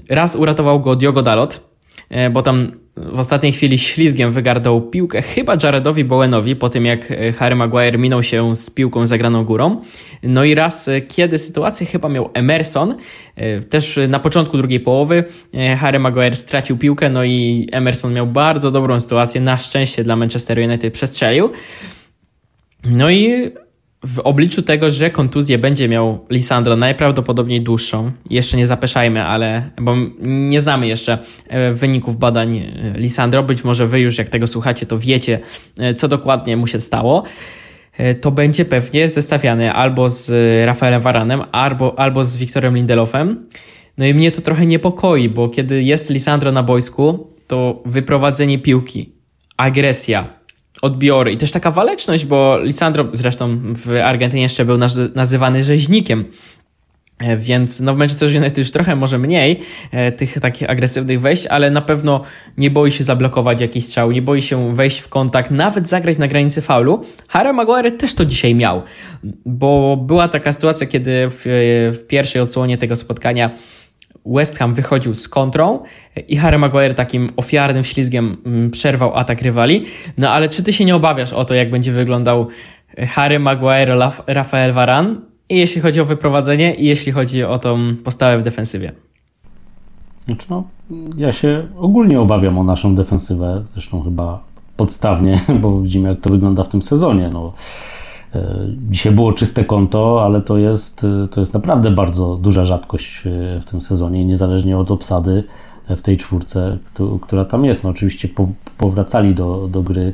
Raz uratował go Diogo Dalot, e, bo tam w ostatniej chwili ślizgiem wygardał piłkę chyba Jaredowi Bowenowi po tym jak e, Harry Maguire minął się z piłką zagraną górą. No i raz, e, kiedy sytuację chyba miał Emerson, e, też na początku drugiej połowy Harry Maguire stracił piłkę, no i Emerson miał bardzo dobrą sytuację, na szczęście dla Manchester United przestrzelił. No i w obliczu tego, że kontuzję będzie miał Lisandro najprawdopodobniej dłuższą, jeszcze nie zapeszajmy, ale bo nie znamy jeszcze e, wyników badań e, Lisandro, być może wy już jak tego słuchacie, to wiecie, e, co dokładnie mu się stało, to będzie pewnie zestawiany albo z Rafaelem Varanem, albo, albo z Wiktorem Lindelofem. No i mnie to trochę niepokoi, bo kiedy jest Lisandro na boisku, to wyprowadzenie piłki, agresja, odbiory i też taka waleczność, bo Lisandro zresztą w Argentynie jeszcze był nazywany rzeźnikiem. E, więc no w Manchester United już trochę może mniej e, tych takich agresywnych wejść, ale na pewno nie boi się zablokować jakiś strzał, nie boi się wejść w kontakt, nawet zagrać na granicy faulu. Harry Maguire też to dzisiaj miał, bo była taka sytuacja, kiedy w, w pierwszej odsłonie tego spotkania West Ham wychodził z kontrą i Harry Maguire takim ofiarnym ślizgiem mm, przerwał atak rywali. No ale czy ty się nie obawiasz o to, jak będzie wyglądał Harry Maguire, Rafael Varane? I jeśli chodzi o wyprowadzenie, i jeśli chodzi o tą postawę w defensywie. Znaczy no, ja się ogólnie obawiam o naszą defensywę, zresztą chyba podstawnie, [LAUGHS] bo widzimy jak to wygląda w tym sezonie. No, e, dzisiaj było czyste konto, ale to jest, e, to jest naprawdę bardzo duża rzadkość e, w tym sezonie, niezależnie od obsady w tej czwórce, która tam jest. No, oczywiście powracali do, do gry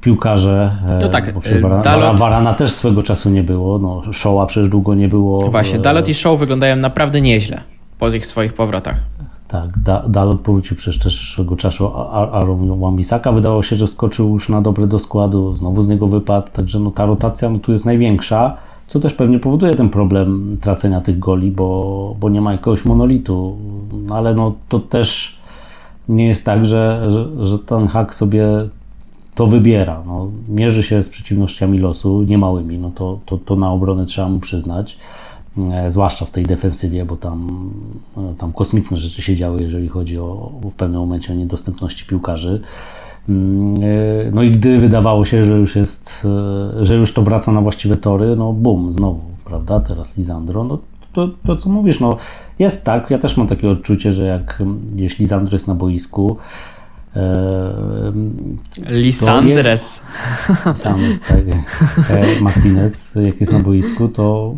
piłkarze. No tak, Warana, Dalot... Warana też swego czasu nie było. No, Show'a przecież długo nie było. Właśnie, Dalot i Show wyglądają naprawdę nieźle po tych swoich powrotach. Tak, da, Dalot powrócił przecież też swego czasu Aaron Wambisaka. Wydawało się, że skoczył już na dobre do składu, znowu z niego wypadł, także no, ta rotacja no, tu jest największa, co też pewnie powoduje ten problem tracenia tych goli, bo, bo nie ma jakiegoś monolitu. No, ale no, to też nie jest tak, że, że, że ten hak sobie to wybiera. No, mierzy się z przeciwnościami losu, niemałymi, no to, to, to na obronę trzeba mu przyznać, zwłaszcza w tej defensywie, bo tam, e, tam kosmiczne rzeczy się działy, jeżeli chodzi o w pewnym momencie o niedostępności piłkarzy. Mm, e, no i gdy wydawało się, że już jest, że już to wraca na właściwe tory, no bum, znowu, prawda, teraz Lisandro, no to, to co mówisz, no jest tak, ja też mam takie odczucie, że jak jeśli Lisandro jest na boisku, Lisandres. Lisandres, tak. E, Martinez, jak jest na boisku, to,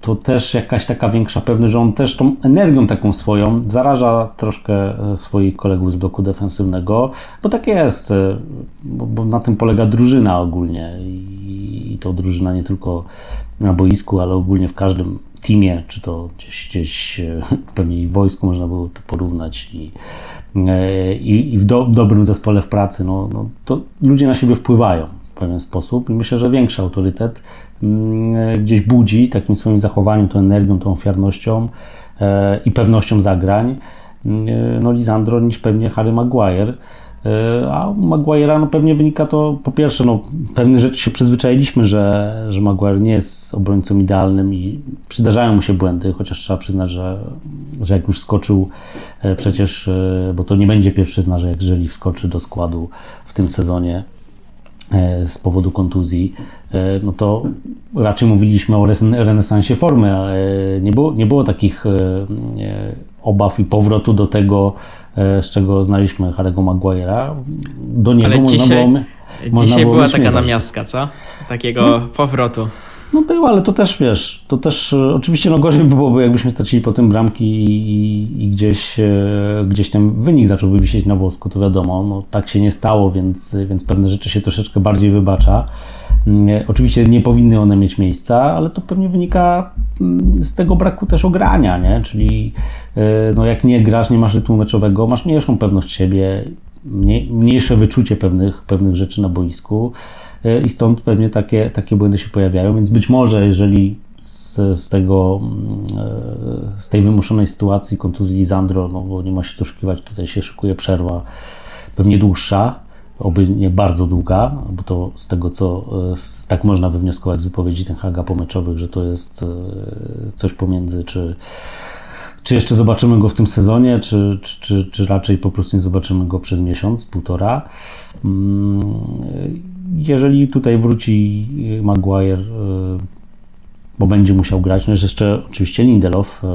to też jakaś taka większa pewność, że on też tą energią taką swoją zaraża troszkę e, swoich kolegów z bloku defensywnego, bo tak jest, e, bo, bo na tym polega drużyna ogólnie i, i to drużyna nie tylko na boisku, ale ogólnie w każdym teamie, czy to gdzieś, gdzieś [LAUGHS] pewnie i w wojsku można było to porównać i E, i, i w do, dobrym zespole w pracy, no, no, to ludzie na siebie wpływają w pewien sposób i myślę, że większy autorytet e, gdzieś budzi takim swoim zachowaniem, tą energią, tą ofiarnością e, i pewnością zagrań mm, no Lisandro niż pewnie Harry Maguire. E, a Maguire'a no pewnie wynika to, po pierwsze, no, pewne rzeczy się przyzwyczailiśmy, że, że Maguire nie jest obrońcą idealnym i przydarzają mu się błędy, chociaż trzeba przyznać, że, że jak już skoczył e, przecież, e, bo to nie będzie pierwszy zna, że jeżeli wskoczy do składu w tym sezonie z powodu kontuzji, no to raczej mówiliśmy o renesansie formy, ale nie było, nie było takich obaw i powrotu do tego, E, z czego znaliśmy Harry'ego Maguire'a. Do niego Ale można dzisiaj, było, można dzisiaj było była taka namiastka, co? Takiego no, powrotu. No było, ale to też wiesz, to też e, oczywiście no gorzej by byłoby, jakbyśmy stracili po tym bramki i, i, gdzieś, e, gdzieś ten wynik zacząłby wisieć na włosku, to wiadomo, no tak się nie stało, więc, więc pewne rzeczy się troszeczkę bardziej wybacza. Mm, oczywiście nie powinny one mieć miejsca, ale to pewnie wynika mm, z tego braku też ogrania, nie? Czyli no jak nie grasz, nie masz rytmu meczowego, masz mniejszą pewność siebie, mniejsze wyczucie pewnych, pewnych rzeczy na boisku. E, i stąd pewnie takie, takie błędy się pojawiają, więc być może jeżeli z, z tego, mm, e, z tej wymuszonej sytuacji kontuzji Lisandro, no bo nie ma się tu szukiwać, tutaj się szykuje przerwa, pewnie dłuższa, oby nie bardzo długa, bo to z tego, co e, tak można wywnioskować z wypowiedzi ten Haga pomeczowych, że to jest coś pomiędzy czy czy jeszcze zobaczymy go w tym sezonie, czy, czy, czy, czy raczej po prostu nie zobaczymy go przez miesiąc, półtora. Mm, jeżeli tutaj wróci Maguire, e, bo będzie musiał grać, no jest jeszcze oczywiście Lindelof, e,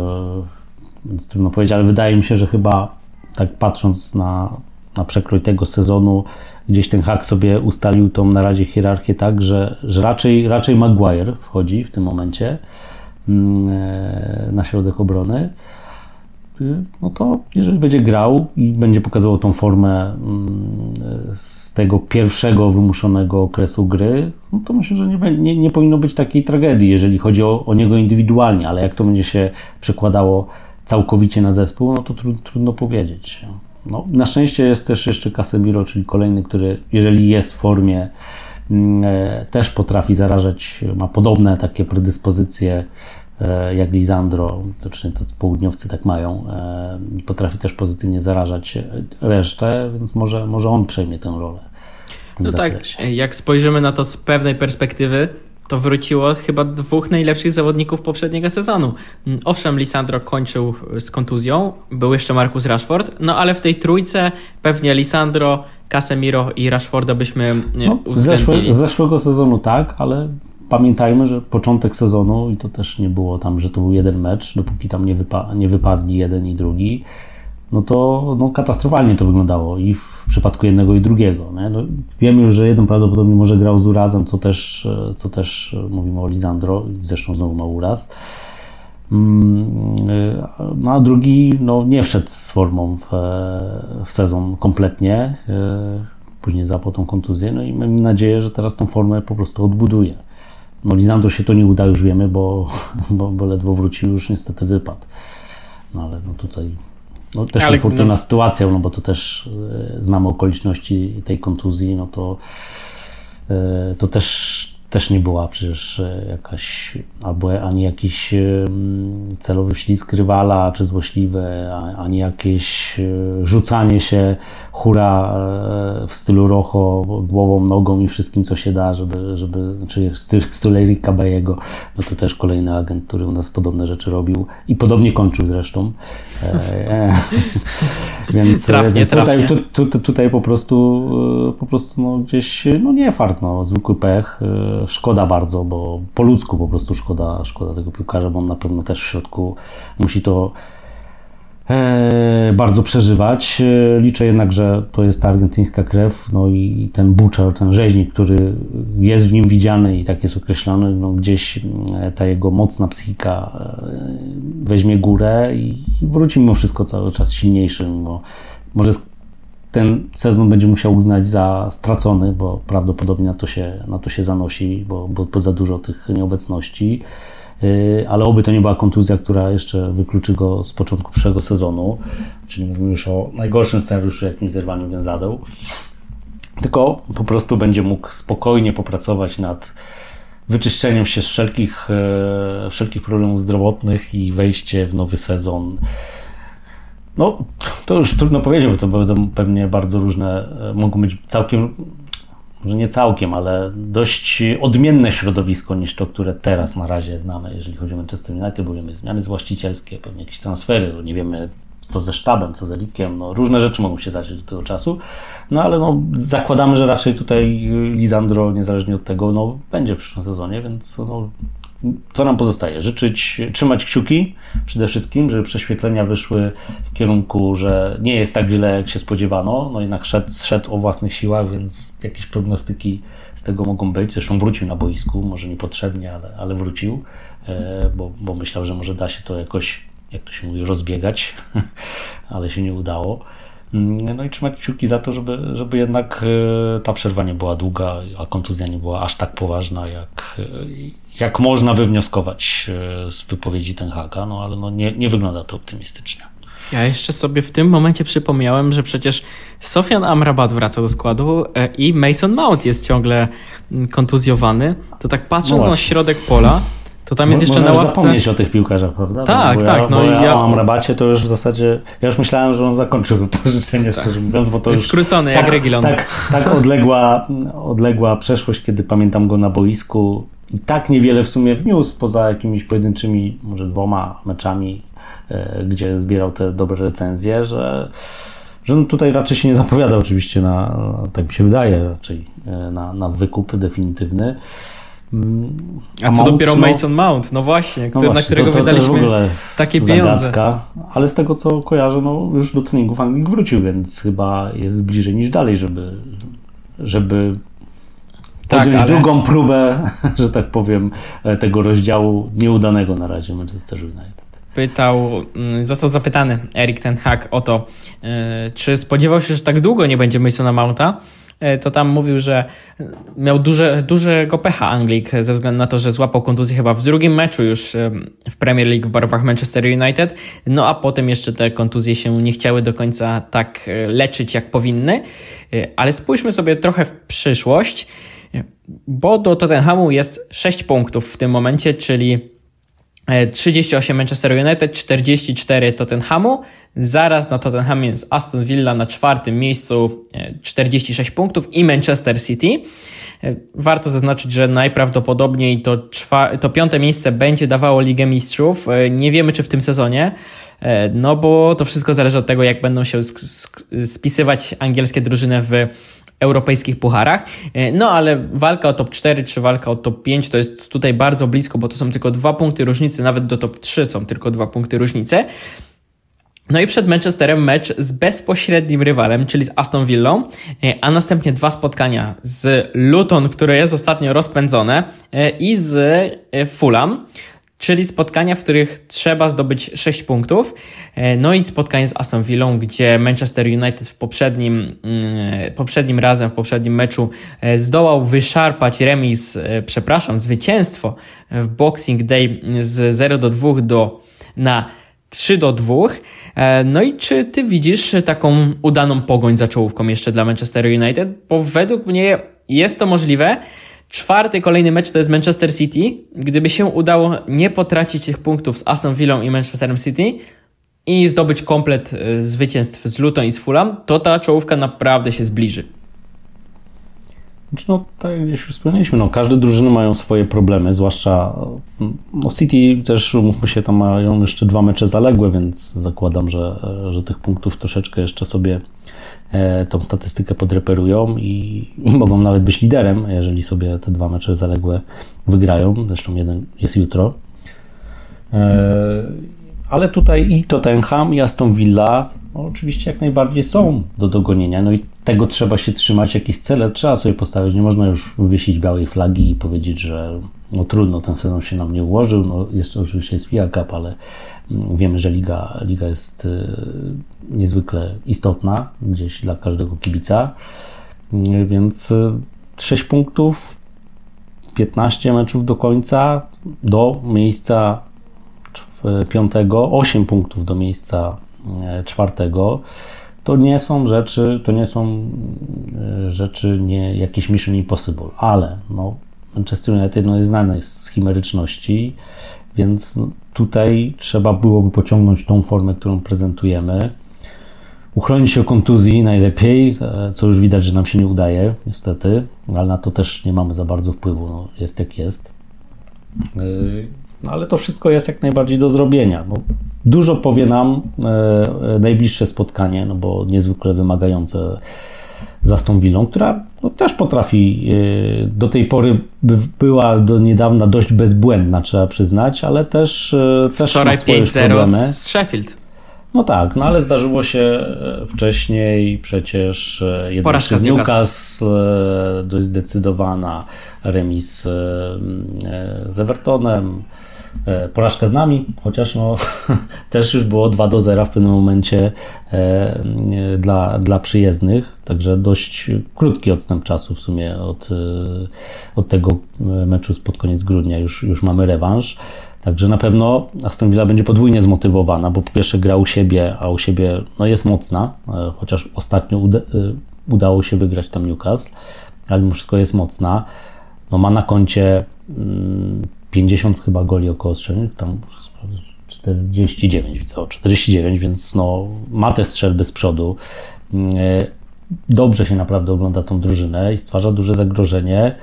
więc trudno powiedzieć, ale wydaje mi się, że chyba tak patrząc na, na przekrój tego sezonu, gdzieś ten hak sobie ustalił tą na razie hierarchię tak, że, że raczej, raczej Maguire wchodzi w tym momencie mm, e, na środek obrony no to jeżeli będzie grał i będzie pokazywał tą formę mm, z tego pierwszego wymuszonego okresu gry, no to myślę, że nie, nie, nie powinno być takiej tragedii, jeżeli chodzi o, o, niego indywidualnie, ale jak to będzie się przekładało całkowicie na zespół, no to trud, trudno powiedzieć. No, na szczęście jest też jeszcze Casemiro, czyli kolejny, który jeżeli jest w formie, mm, e, też potrafi zarażać, ma podobne takie predyspozycje jak Lisandro, to czy to południowcy tak mają, e, potrafi też pozytywnie zarażać resztę, więc może, może on przejmie tę rolę. no tak, zakresie. tak, jak spojrzymy na to z pewnej perspektywy, to wróciło chyba dwóch najlepszych zawodników poprzedniego sezonu. Mm, owszem, Lisandro kończył z kontuzją, był jeszcze Marcus Rashford, no ale w tej trójce pewnie Lisandro, Casemiro i Rashforda byśmy no, zeszłe, zeszłego sezonu tak, ale pamiętajmy, że początek sezonu i to też nie było tam, że to był jeden mecz, dopóki tam nie, wypa nie wypadli jeden i drugi, no to no, katastrofalnie to wyglądało i w przypadku jednego i drugiego. No, wiemy już, że jeden prawdopodobnie może grał z urazem, co też, co też mówimy o Lisandro, zresztą znowu ma uraz. No a drugi no, nie wszedł z formą w, w sezon kompletnie. E, później zapał tą kontuzję, no i mam nadzieję, że teraz tą formę po prostu odbuduje. No się to nie uda, już wiemy, bo, [LAUGHS] bo, bo ledwo wrócił, już niestety wypadł. No ale no tutaj no, też Ale, niefortunna sytuacja, no bo to też e, znamy okoliczności tej kontuzji, no to, e, to też też nie była przecież e, jakaś, albo ani jakiś celowy ślizg rywala, czy złośliwe, ani jakieś e, rzucanie się hura e, w stylu Rocho głową, nogą i wszystkim, co się da, żeby, żeby czy styl, styl Erika Bajego, no to też kolejny agent, który u nas podobne rzeczy robił i podobnie kończył zresztą. E, [LAUGHS] więc, trafnie, więc tutaj, tu, tu, tutaj po prostu po prostu no, gdzieś no nie fart, no, zwykły pech szkoda bardzo, bo po ludzku po prostu szkoda, szkoda tego piłkarza, bo on na pewno też w środku musi to e, bardzo przeżywać. E, liczę jednak, że to jest ta argentyńska krew, no i ten Butcher, ten rzeźnik, który jest w nim widziany i tak jest określony, no gdzieś e, ta jego mocna psychika weźmie górę i wróci mimo wszystko cały czas silniejszy, mimo może ten sezon będzie musiał uznać za stracony, bo prawdopodobnie na to się, na to się zanosi, bo, bo, bo za dużo tych nieobecności. Y, ale oby to nie była kontuzja, która jeszcze wykluczy go z początku przyszłego sezonu, czyli mówimy już o najgorszym scenariuszu, jakim zerwaniu więzadeł. Tylko po prostu będzie mógł spokojnie popracować nad wyczyszczeniem się z wszelkich, e, wszelkich problemów zdrowotnych i wejście w nowy sezon no, to już trudno powiedzieć, bo to będą pewnie bardzo różne, e, mogą być całkiem, może nie całkiem, ale dość odmienne środowisko niż to, które teraz na razie znamy, jeżeli chodzi o Manchester United, bo wiemy zmiany właścicielskie, pewnie jakieś transfery, nie wiemy co ze sztabem, co z Elikiem, no różne rzeczy mogą się zadziać do tego czasu, no ale no zakładamy, że raczej tutaj Lisandro, niezależnie od tego, no będzie w przyszłym sezonie, więc no co nam pozostaje? Życzyć, trzymać kciuki przede wszystkim, żeby prześwietlenia wyszły w kierunku, że nie jest tak źle, jak się spodziewano. No jednak szedł, szedł o własnych siłach, więc jakieś prognostyki z tego mogą być. Zresztą wrócił na boisku, może niepotrzebnie, ale, ale wrócił, e, bo, bo myślał, że może da się to jakoś, jak to się mówi, rozbiegać, [LAUGHS] ale się nie udało. Mm, no i trzymać kciuki za to, żeby, żeby jednak e, ta przerwa nie była długa, a kontuzja nie była aż tak poważna, jak, e, jak można wywnioskować e, z wypowiedzi Ten Haga, no ale no nie, nie wygląda to optymistycznie. Ja jeszcze sobie w tym momencie przypomniałem, że przecież Sofian Amrabat wraca do składu i Mason Mount jest ciągle mm, kontuzjowany. To tak patrząc no na środek pola, to tam jest jeszcze na ławce... zapomnieć o tych piłkarzach, prawda? Tak, bo tak. Ja, no ja, ja o Amrabacie to już w zasadzie, ja już myślałem, że on zakończył [LAUGHS] wypożyczenie, tak. szczerze mówiąc, bo to jest już... skrócony tak, jak Regilon. Tak, tak odległa, odległa przeszłość, kiedy pamiętam go na boisku i tak niewiele w sumie wniósł, poza jakimiś pojedynczymi, może dwoma meczami, e, gdzie zbierał te dobre recenzje, że że no tutaj raczej się nie zapowiada oczywiście na, tak mi się wydaje, raczej e, na, na wykup definitywny. A co Mount, dopiero no, Mason Mount, no właśnie, który, no właśnie na którego to, to wydaliśmy takie zagadka. Ale z tego co kojarzę, no już do treningów Anglik wrócił, więc chyba jest bliżej niż dalej, żeby, żeby tak, podjąć ale... drugą próbę, [LAUGHS] że tak powiem, tego rozdziału nieudanego na razie Manchester United. Pytał, mm, został zapytany Erik Ten Hag o to, e, czy spodziewał się, że tak długo nie będzie Masona Mounta. E, to tam mówił, że miał duże, dużego pecha Anglik ze względu na to, że złapał kontuzję chyba w drugim meczu już w Premier League w barwach Manchester United, no a potem jeszcze te kontuzje się nie chciały do końca tak e, leczyć jak powinny, e, ale spójrzmy sobie trochę w przyszłość, bo do Tottenhamu jest 6 punktów w tym momencie, czyli 38 Manchester United, 44 Tottenhamu. Zaraz na Tottenhamie jest Aston Villa na czwartym miejscu, 46 punktów i Manchester City. Warto zaznaczyć, że najprawdopodobniej to, to piąte miejsce będzie dawało Ligę Mistrzów. Nie wiemy, czy w tym sezonie, no bo to wszystko zależy od tego, jak będą się spisywać angielskie drużyny w europejskich pucharach. No ale walka o top 4 czy walka o top 5 to jest tutaj bardzo blisko, bo to są tylko dwa punkty różnicy, nawet do top 3 są tylko dwa punkty różnicy. No i przed Manchesterem mecz z bezpośrednim rywalem, czyli z Aston Villą, e, a następnie dwa spotkania z Luton, które jest ostatnio rozpędzone, e, i z e, Fulham, czyli spotkania, w których trzeba zdobyć 6 punktów. No i spotkanie z Aston Villą, gdzie Manchester United w poprzednim, mm, poprzednim razem, w poprzednim meczu zdołał wyszarpać remis, przepraszam, zwycięstwo w Boxing Day z 0 do 2 do, na 3 do 2. E, no i czy ty widzisz taką udaną pogoń za czołówką jeszcze dla Manchester United? Bo według mnie jest to możliwe. Czwarty kolejny mecz to jest Manchester City. Gdyby się udało nie potracić tych punktów z Aston Villą i Manchesterem City i zdobyć komplet e, zwycięstw z Luton i z Fulham, to ta czołówka naprawdę się zbliży. Znaczy, no, tak jak już wspomnieliśmy, no, każde drużyny mają swoje problemy, zwłaszcza no, City też, mówmy się, tam mają jeszcze dwa mecze zaległe, więc zakładam, że, że tych punktów troszeczkę jeszcze sobie e, tą statystykę podreperują i, i, mogą nawet być liderem, jeżeli sobie te dwa mecze zaległe wygrają. Zresztą jeden jest jutro. E, ale tutaj i Tottenham, i Aston Villa no, oczywiście jak najbardziej są do dogonienia. No i tego trzeba się trzymać, jakieś cele trzeba sobie postawić. Nie można już wywiesić białej flagi i powiedzieć, że no trudno, ten sezon się nam nie ułożył. No, jeszcze oczywiście jest FIA Cup, ale mm, wiemy, że liga, liga jest y, niezwykle istotna gdzieś dla każdego kibica. Y, więc 6 y, punktów, 15 meczów do końca, do miejsca piątego, 8 punktów do miejsca czwartego to nie są rzeczy, to nie są e, rzeczy, nie jakieś Mission Impossible, ale no, Manchester United no, jest znany z chimeryczności, więc tutaj trzeba byłoby pociągnąć tą formę, którą prezentujemy. Uchronić się o kontuzji najlepiej, e, co już widać, że nam się nie udaje, niestety, ale na to też nie mamy za bardzo wpływu. No, jest jak jest. E, no, ale to wszystko jest jak najbardziej do zrobienia. No, dużo powie nam e, najbliższe spotkanie, no bo niezwykle wymagające za Villą, która no, też potrafi, e, do tej pory by, była do niedawna dość bezbłędna, trzeba przyznać, ale też, e, też Wczoraj 5-0 z Sheffield. No tak, no ale zdarzyło się e, wcześniej przecież e, jednak z Newcastle. Dość zdecydowana, remis z Evertonem, E, porażka z nami, chociaż no, [LAUGHS] też już było 2 do 0 w pewnym momencie e, dla, dla przyjezdnych, także dość krótki odstęp czasu w sumie od, e, od tego meczu spod koniec grudnia już, już mamy rewanż. Także na pewno Aston Villa będzie podwójnie zmotywowana, bo po pierwsze gra u siebie, a u siebie no, jest mocna, chociaż ostatnio uda, udało się wygrać tam Newcastle, ale mimo wszystko jest mocna. No, ma na koncie mm, 50 chyba goli około strzelnych, tam 49 widzę, 49, więc no, ma te strzelby z przodu. E, dobrze się naprawdę ogląda tą drużynę i stwarza duże zagrożenie,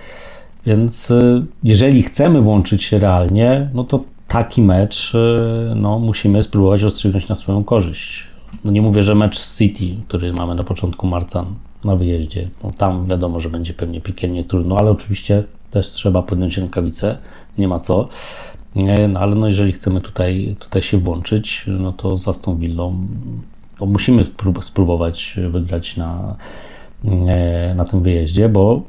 więc e, jeżeli chcemy włączyć się realnie, no to taki mecz e, no, musimy spróbować rozstrzygnąć na swoją korzyść. No nie mówię, że mecz z City, który mamy na początku marca na wyjeździe, no tam wiadomo, że będzie pewnie piekielnie trudno, ale oczywiście też trzeba podjąć rękawice, nie ma co. No ale no jeżeli chcemy tutaj, tutaj się włączyć, no to za tą willą to musimy spróbować wygrać na, na tym wyjeździe, bo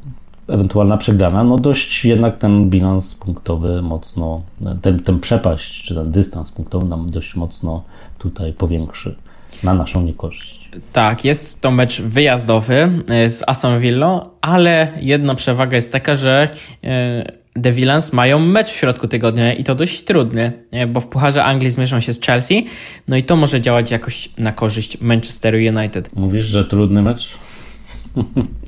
ewentualna przegrana, no dość jednak ten bilans punktowy mocno, ten, ten przepaść, czy ten dystans punktowy nam dość mocno tutaj powiększy na naszą niekorzyść. Tak, jest to mecz wyjazdowy e, z Aston Villa, ale jedna przewaga jest taka, że e, The Villains mają mecz w środku tygodnia i to dość trudny, bo w Pucharze Anglii zmierzą się z Chelsea, no i to może działać jakoś na korzyść Manchesteru United. Mówisz, że trudny mecz?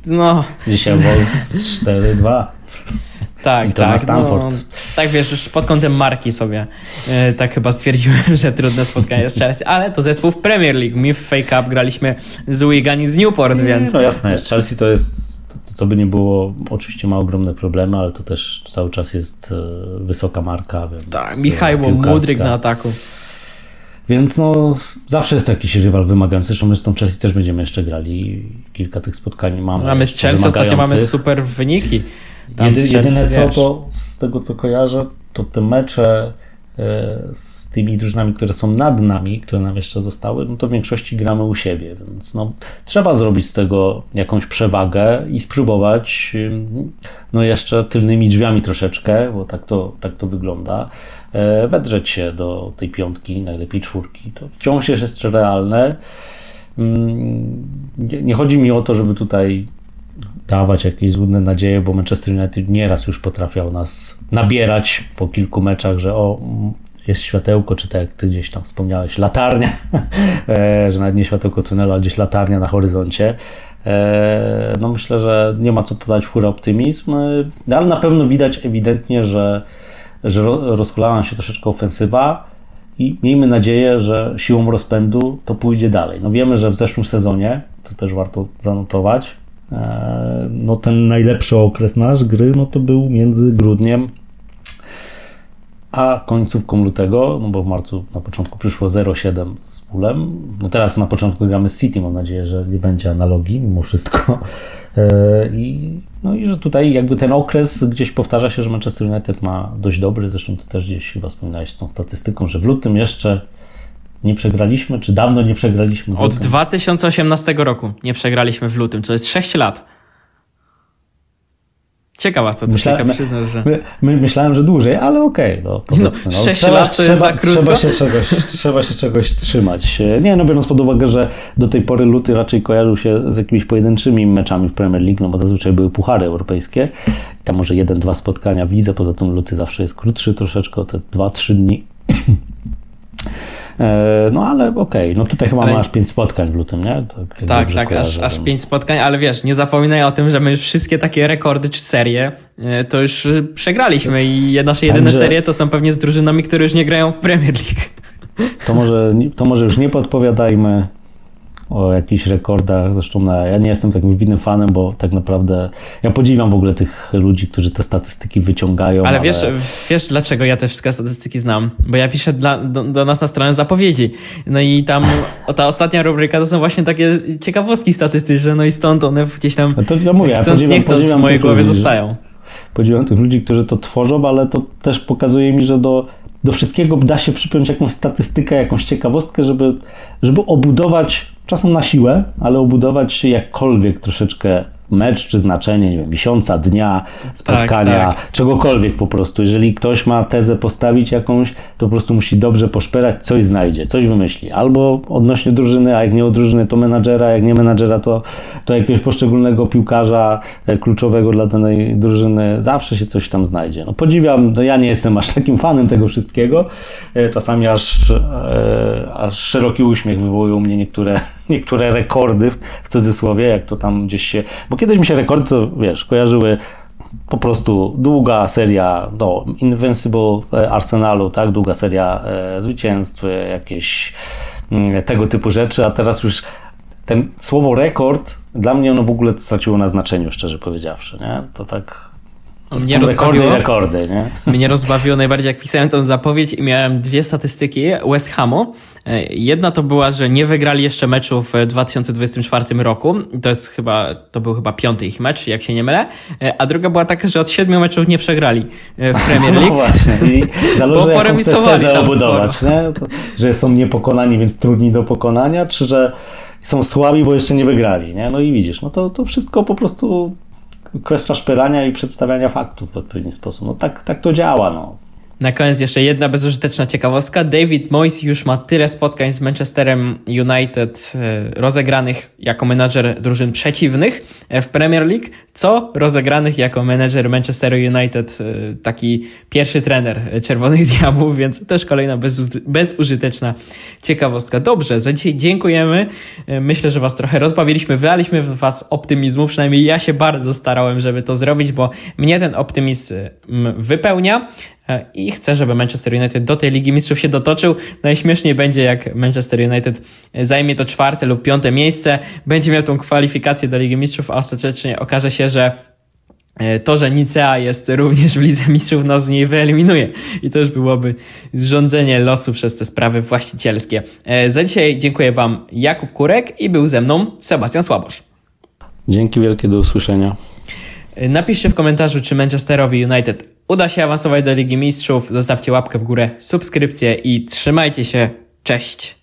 No. Dzisiaj Wolves 4-2. Tak, I to tak. na Stanford. No, tak wiesz, już pod kątem marki sobie e, tak chyba stwierdziłem, [LAUGHS] że trudne spotkanie z Chelsea, ale to zespół w Premier League. My w Fake Cup graliśmy z Wigan i z Newport, więc... No jasne, Chelsea to jest, to, co by nie było, oczywiście ma ogromne problemy, ale to też cały czas jest e, wysoka marka. Więc Tak, Michał. Mudryk na ataku. Więc no, zawsze jest to jakiś rywal wymagający. Zresztą my z tą Chelsea też będziemy jeszcze grali. Kilka tych spotkań mamy. Mamy z Chelsea ostatnio mamy super wyniki. Tam jedyne co, wiesz. to z tego co kojarzę, to te mecze e, z tymi drużynami, które są nad nami, które nam jeszcze zostały, no to w większości gramy u siebie, więc no, trzeba zrobić z tego jakąś przewagę i spróbować no jeszcze tylnymi drzwiami troszeczkę, bo tak to, tak to wygląda, e, wedrzeć się do tej piątki, najlepiej czwórki. To wciąż jest jeszcze realne. Nie chodzi mi o to, żeby tutaj dawać jakieś złudne nadzieje, bo Manchester United nieraz już potrafiał nas nabierać po kilku meczach, że o, jest światełko, czy tak jak ty gdzieś tam wspomniałeś, latarnia, [LAUGHS] e, że nawet nie światełko tunelu, ale gdzieś latarnia na horyzoncie. E, No myślę, że nie ma co podać w optymizm, e, ale na pewno widać ewidentnie, że, że ro- rozchulała się troszeczkę ofensywa i miejmy nadzieję, że siłą rozpędu to pójdzie dalej. No wiemy, że w zeszłym sezonie, co też warto zanotować, no ten najlepszy okres nasz gry, no to był między grudniem a końcówką lutego, no bo w marcu na początku przyszło 0,7 z pulem. No teraz na początku gramy z City, mam nadzieję, że nie będzie analogii mimo wszystko. E, I, no i że tutaj jakby ten okres gdzieś powtarza się, że Manchester United ma dość dobry, zresztą ty też gdzieś chyba wspominałeś tą statystyką, że w lutym jeszcze nie przegraliśmy, czy dawno nie przegraliśmy. Od lutym. 2018 roku nie przegraliśmy w lutym, co jest 6 lat. Ciekawa statystyka, przyznasz, że... My, my, myślałem, że dłużej, ale okej, no powiedzmy. No, sześć trzeba, lat to jest trzeba, za krótko? Trzeba się, czegoś, trzeba się czegoś trzymać. Nie, no biorąc pod uwagę, że do tej pory luty raczej kojarzył się z jakimiś pojedynczymi meczami w Premier League, no bo zazwyczaj były puchary europejskie. Tam może jeden, dwa spotkania w lidze, poza tym luty zawsze jest krótszy troszeczkę, te dwa, trzy dni. E, No ale okej, no tutaj chyba Ale- masz pięć spotkań w lutym, nie? Tak, Tak, tak, aż, kojarzę, aż więc- pięć spotkań, ale wiesz, nie zapominaj o tym, że my wszystkie takie rekordy czy serie e, to już e, przegraliśmy i nasze jedyne Także- serie to są pewnie z drużynami, które już nie grają w Premier League. To może, to może już nie podpowiadajmy o jakichś rekordach. Zresztą na, ja nie jestem takim wybitnym fanem, bo tak naprawdę ja podziwiam w ogóle tych ludzi, którzy te statystyki wyciągają. Ale wiesz, wiesz dlaczego ja te wszystkie statystyki znam? Bo ja piszę dla, do, do nas na stronę zapowiedzi. No i tam [LAUGHS] ta ostatnia rubryka to są właśnie takie ciekawostki statystyczne, no i stąd one gdzieś tam No to ja mówię, ja chcąc podziwiam- nie chcąc w mojej głowie ludzi, zostają. Podziwiam tych ludzi, którzy to tworzą, ale to też pokazuje mi, że do, do wszystkiego da się przypiąć jakąś statystykę, jakąś ciekawostkę, żeby, żeby obudować, czasem na siłę, ale obudować jakkolwiek troszeczkę mecz czy znaczenie, nie wiem, miesiąca, dnia, spotkania, tak. czegokolwiek po prostu. Jeżeli ktoś ma tezę postawić jakąś, to po prostu musi dobrze poszperać, coś znajdzie, coś wymyśli. Albo odnośnie drużyny, a jak nie od drużyny, to menadżera, jak nie menadżera, to, to jakiegoś poszczególnego piłkarza e, kluczowego dla danej drużyny. Zawsze się coś tam znajdzie. No podziwiam, no ja nie jestem aż takim fanem tego wszystkiego. E, Czasami aż, e, aż szeroki uśmiech wywołują mnie niektóre, niektóre rekordy, w- cudzysłowie, jak to tam gdzieś się... Bo kiedyś mi się rekordy, to wiesz, kojarzyły po prostu długa seria no, Invincible e, Arsenalu, tak, długa seria e, zwycięstw, e, jakieś mm, tego typu rzeczy, a teraz już ten słowo rekord dla mnie ono w ogóle straciło na znaczeniu, szczerze powiedziawszy, nie? To tak Mnie są rekordy rekordy, nie? [LAUGHS] mnie rozbawiło najbardziej, jak pisałem tą zapowiedź i miałem dwie statystyki West Hamu. E, Jedna to była, że nie wygrali jeszcze meczu w 2024 roku. To jest chyba, to był chyba piąty ich mecz, jak się nie mylę. E, A druga była taka, że od siedmiu meczów nie przegrali e, w Premier [LAUGHS] No League. właśnie, i Bo zależy jaką chcesz poremisowali tam nie? To, że są niepokonani, więc trudni do pokonania, czy że są słabi, bo jeszcze nie wygrali, nie? No i widzisz, no to, to wszystko po prostu kwestia szperania i przedstawiania faktów w odpowiedni sposób. No tak, tak to działa, no. Na koniec jeszcze jedna bezużyteczna ciekawostka. David Moyes już ma tyle spotkań z Manchesterem United e, rozegranych jako menadżer drużyn przeciwnych w Premier League, co rozegranych jako menedżer Manchesteru United, e, taki pierwszy trener Czerwonych [LAUGHS] Diabłów, więc też kolejna bez, bezużyteczna ciekawostka. Dobrze, za dzisiaj dziękujemy. E, myślę, że Was trochę rozbawiliśmy, wylaliśmy w Was optymizmu, przynajmniej ja się bardzo starałem, żeby to zrobić, bo mnie ten optymizm wypełnia e, i chcę, żeby Manchester United do tej Ligi Mistrzów się dotoczył. Najśmieszniej będzie, jak Manchester United zajmie to czwarte lub piąte miejsce, będzie miał tą kwalifikację do Ligi Mistrzów, a ostatecznie okaże się, że e, to, że Nicea jest również w Lidze Mistrzów nas z niej wyeliminuje. I to już byłoby zrządzenie losu przez te sprawy właścicielskie. E, za dzisiaj dziękuję Wam Jakub Kurek i był ze mną Sebastian Słabosz. Dzięki wielkie, do usłyszenia. Napiszcie w komentarzu, czy Manchesterowi United uda się awansować do Ligi Mistrzów. Zostawcie łapkę w górę, subskrypcję i trzymajcie się. Cześć!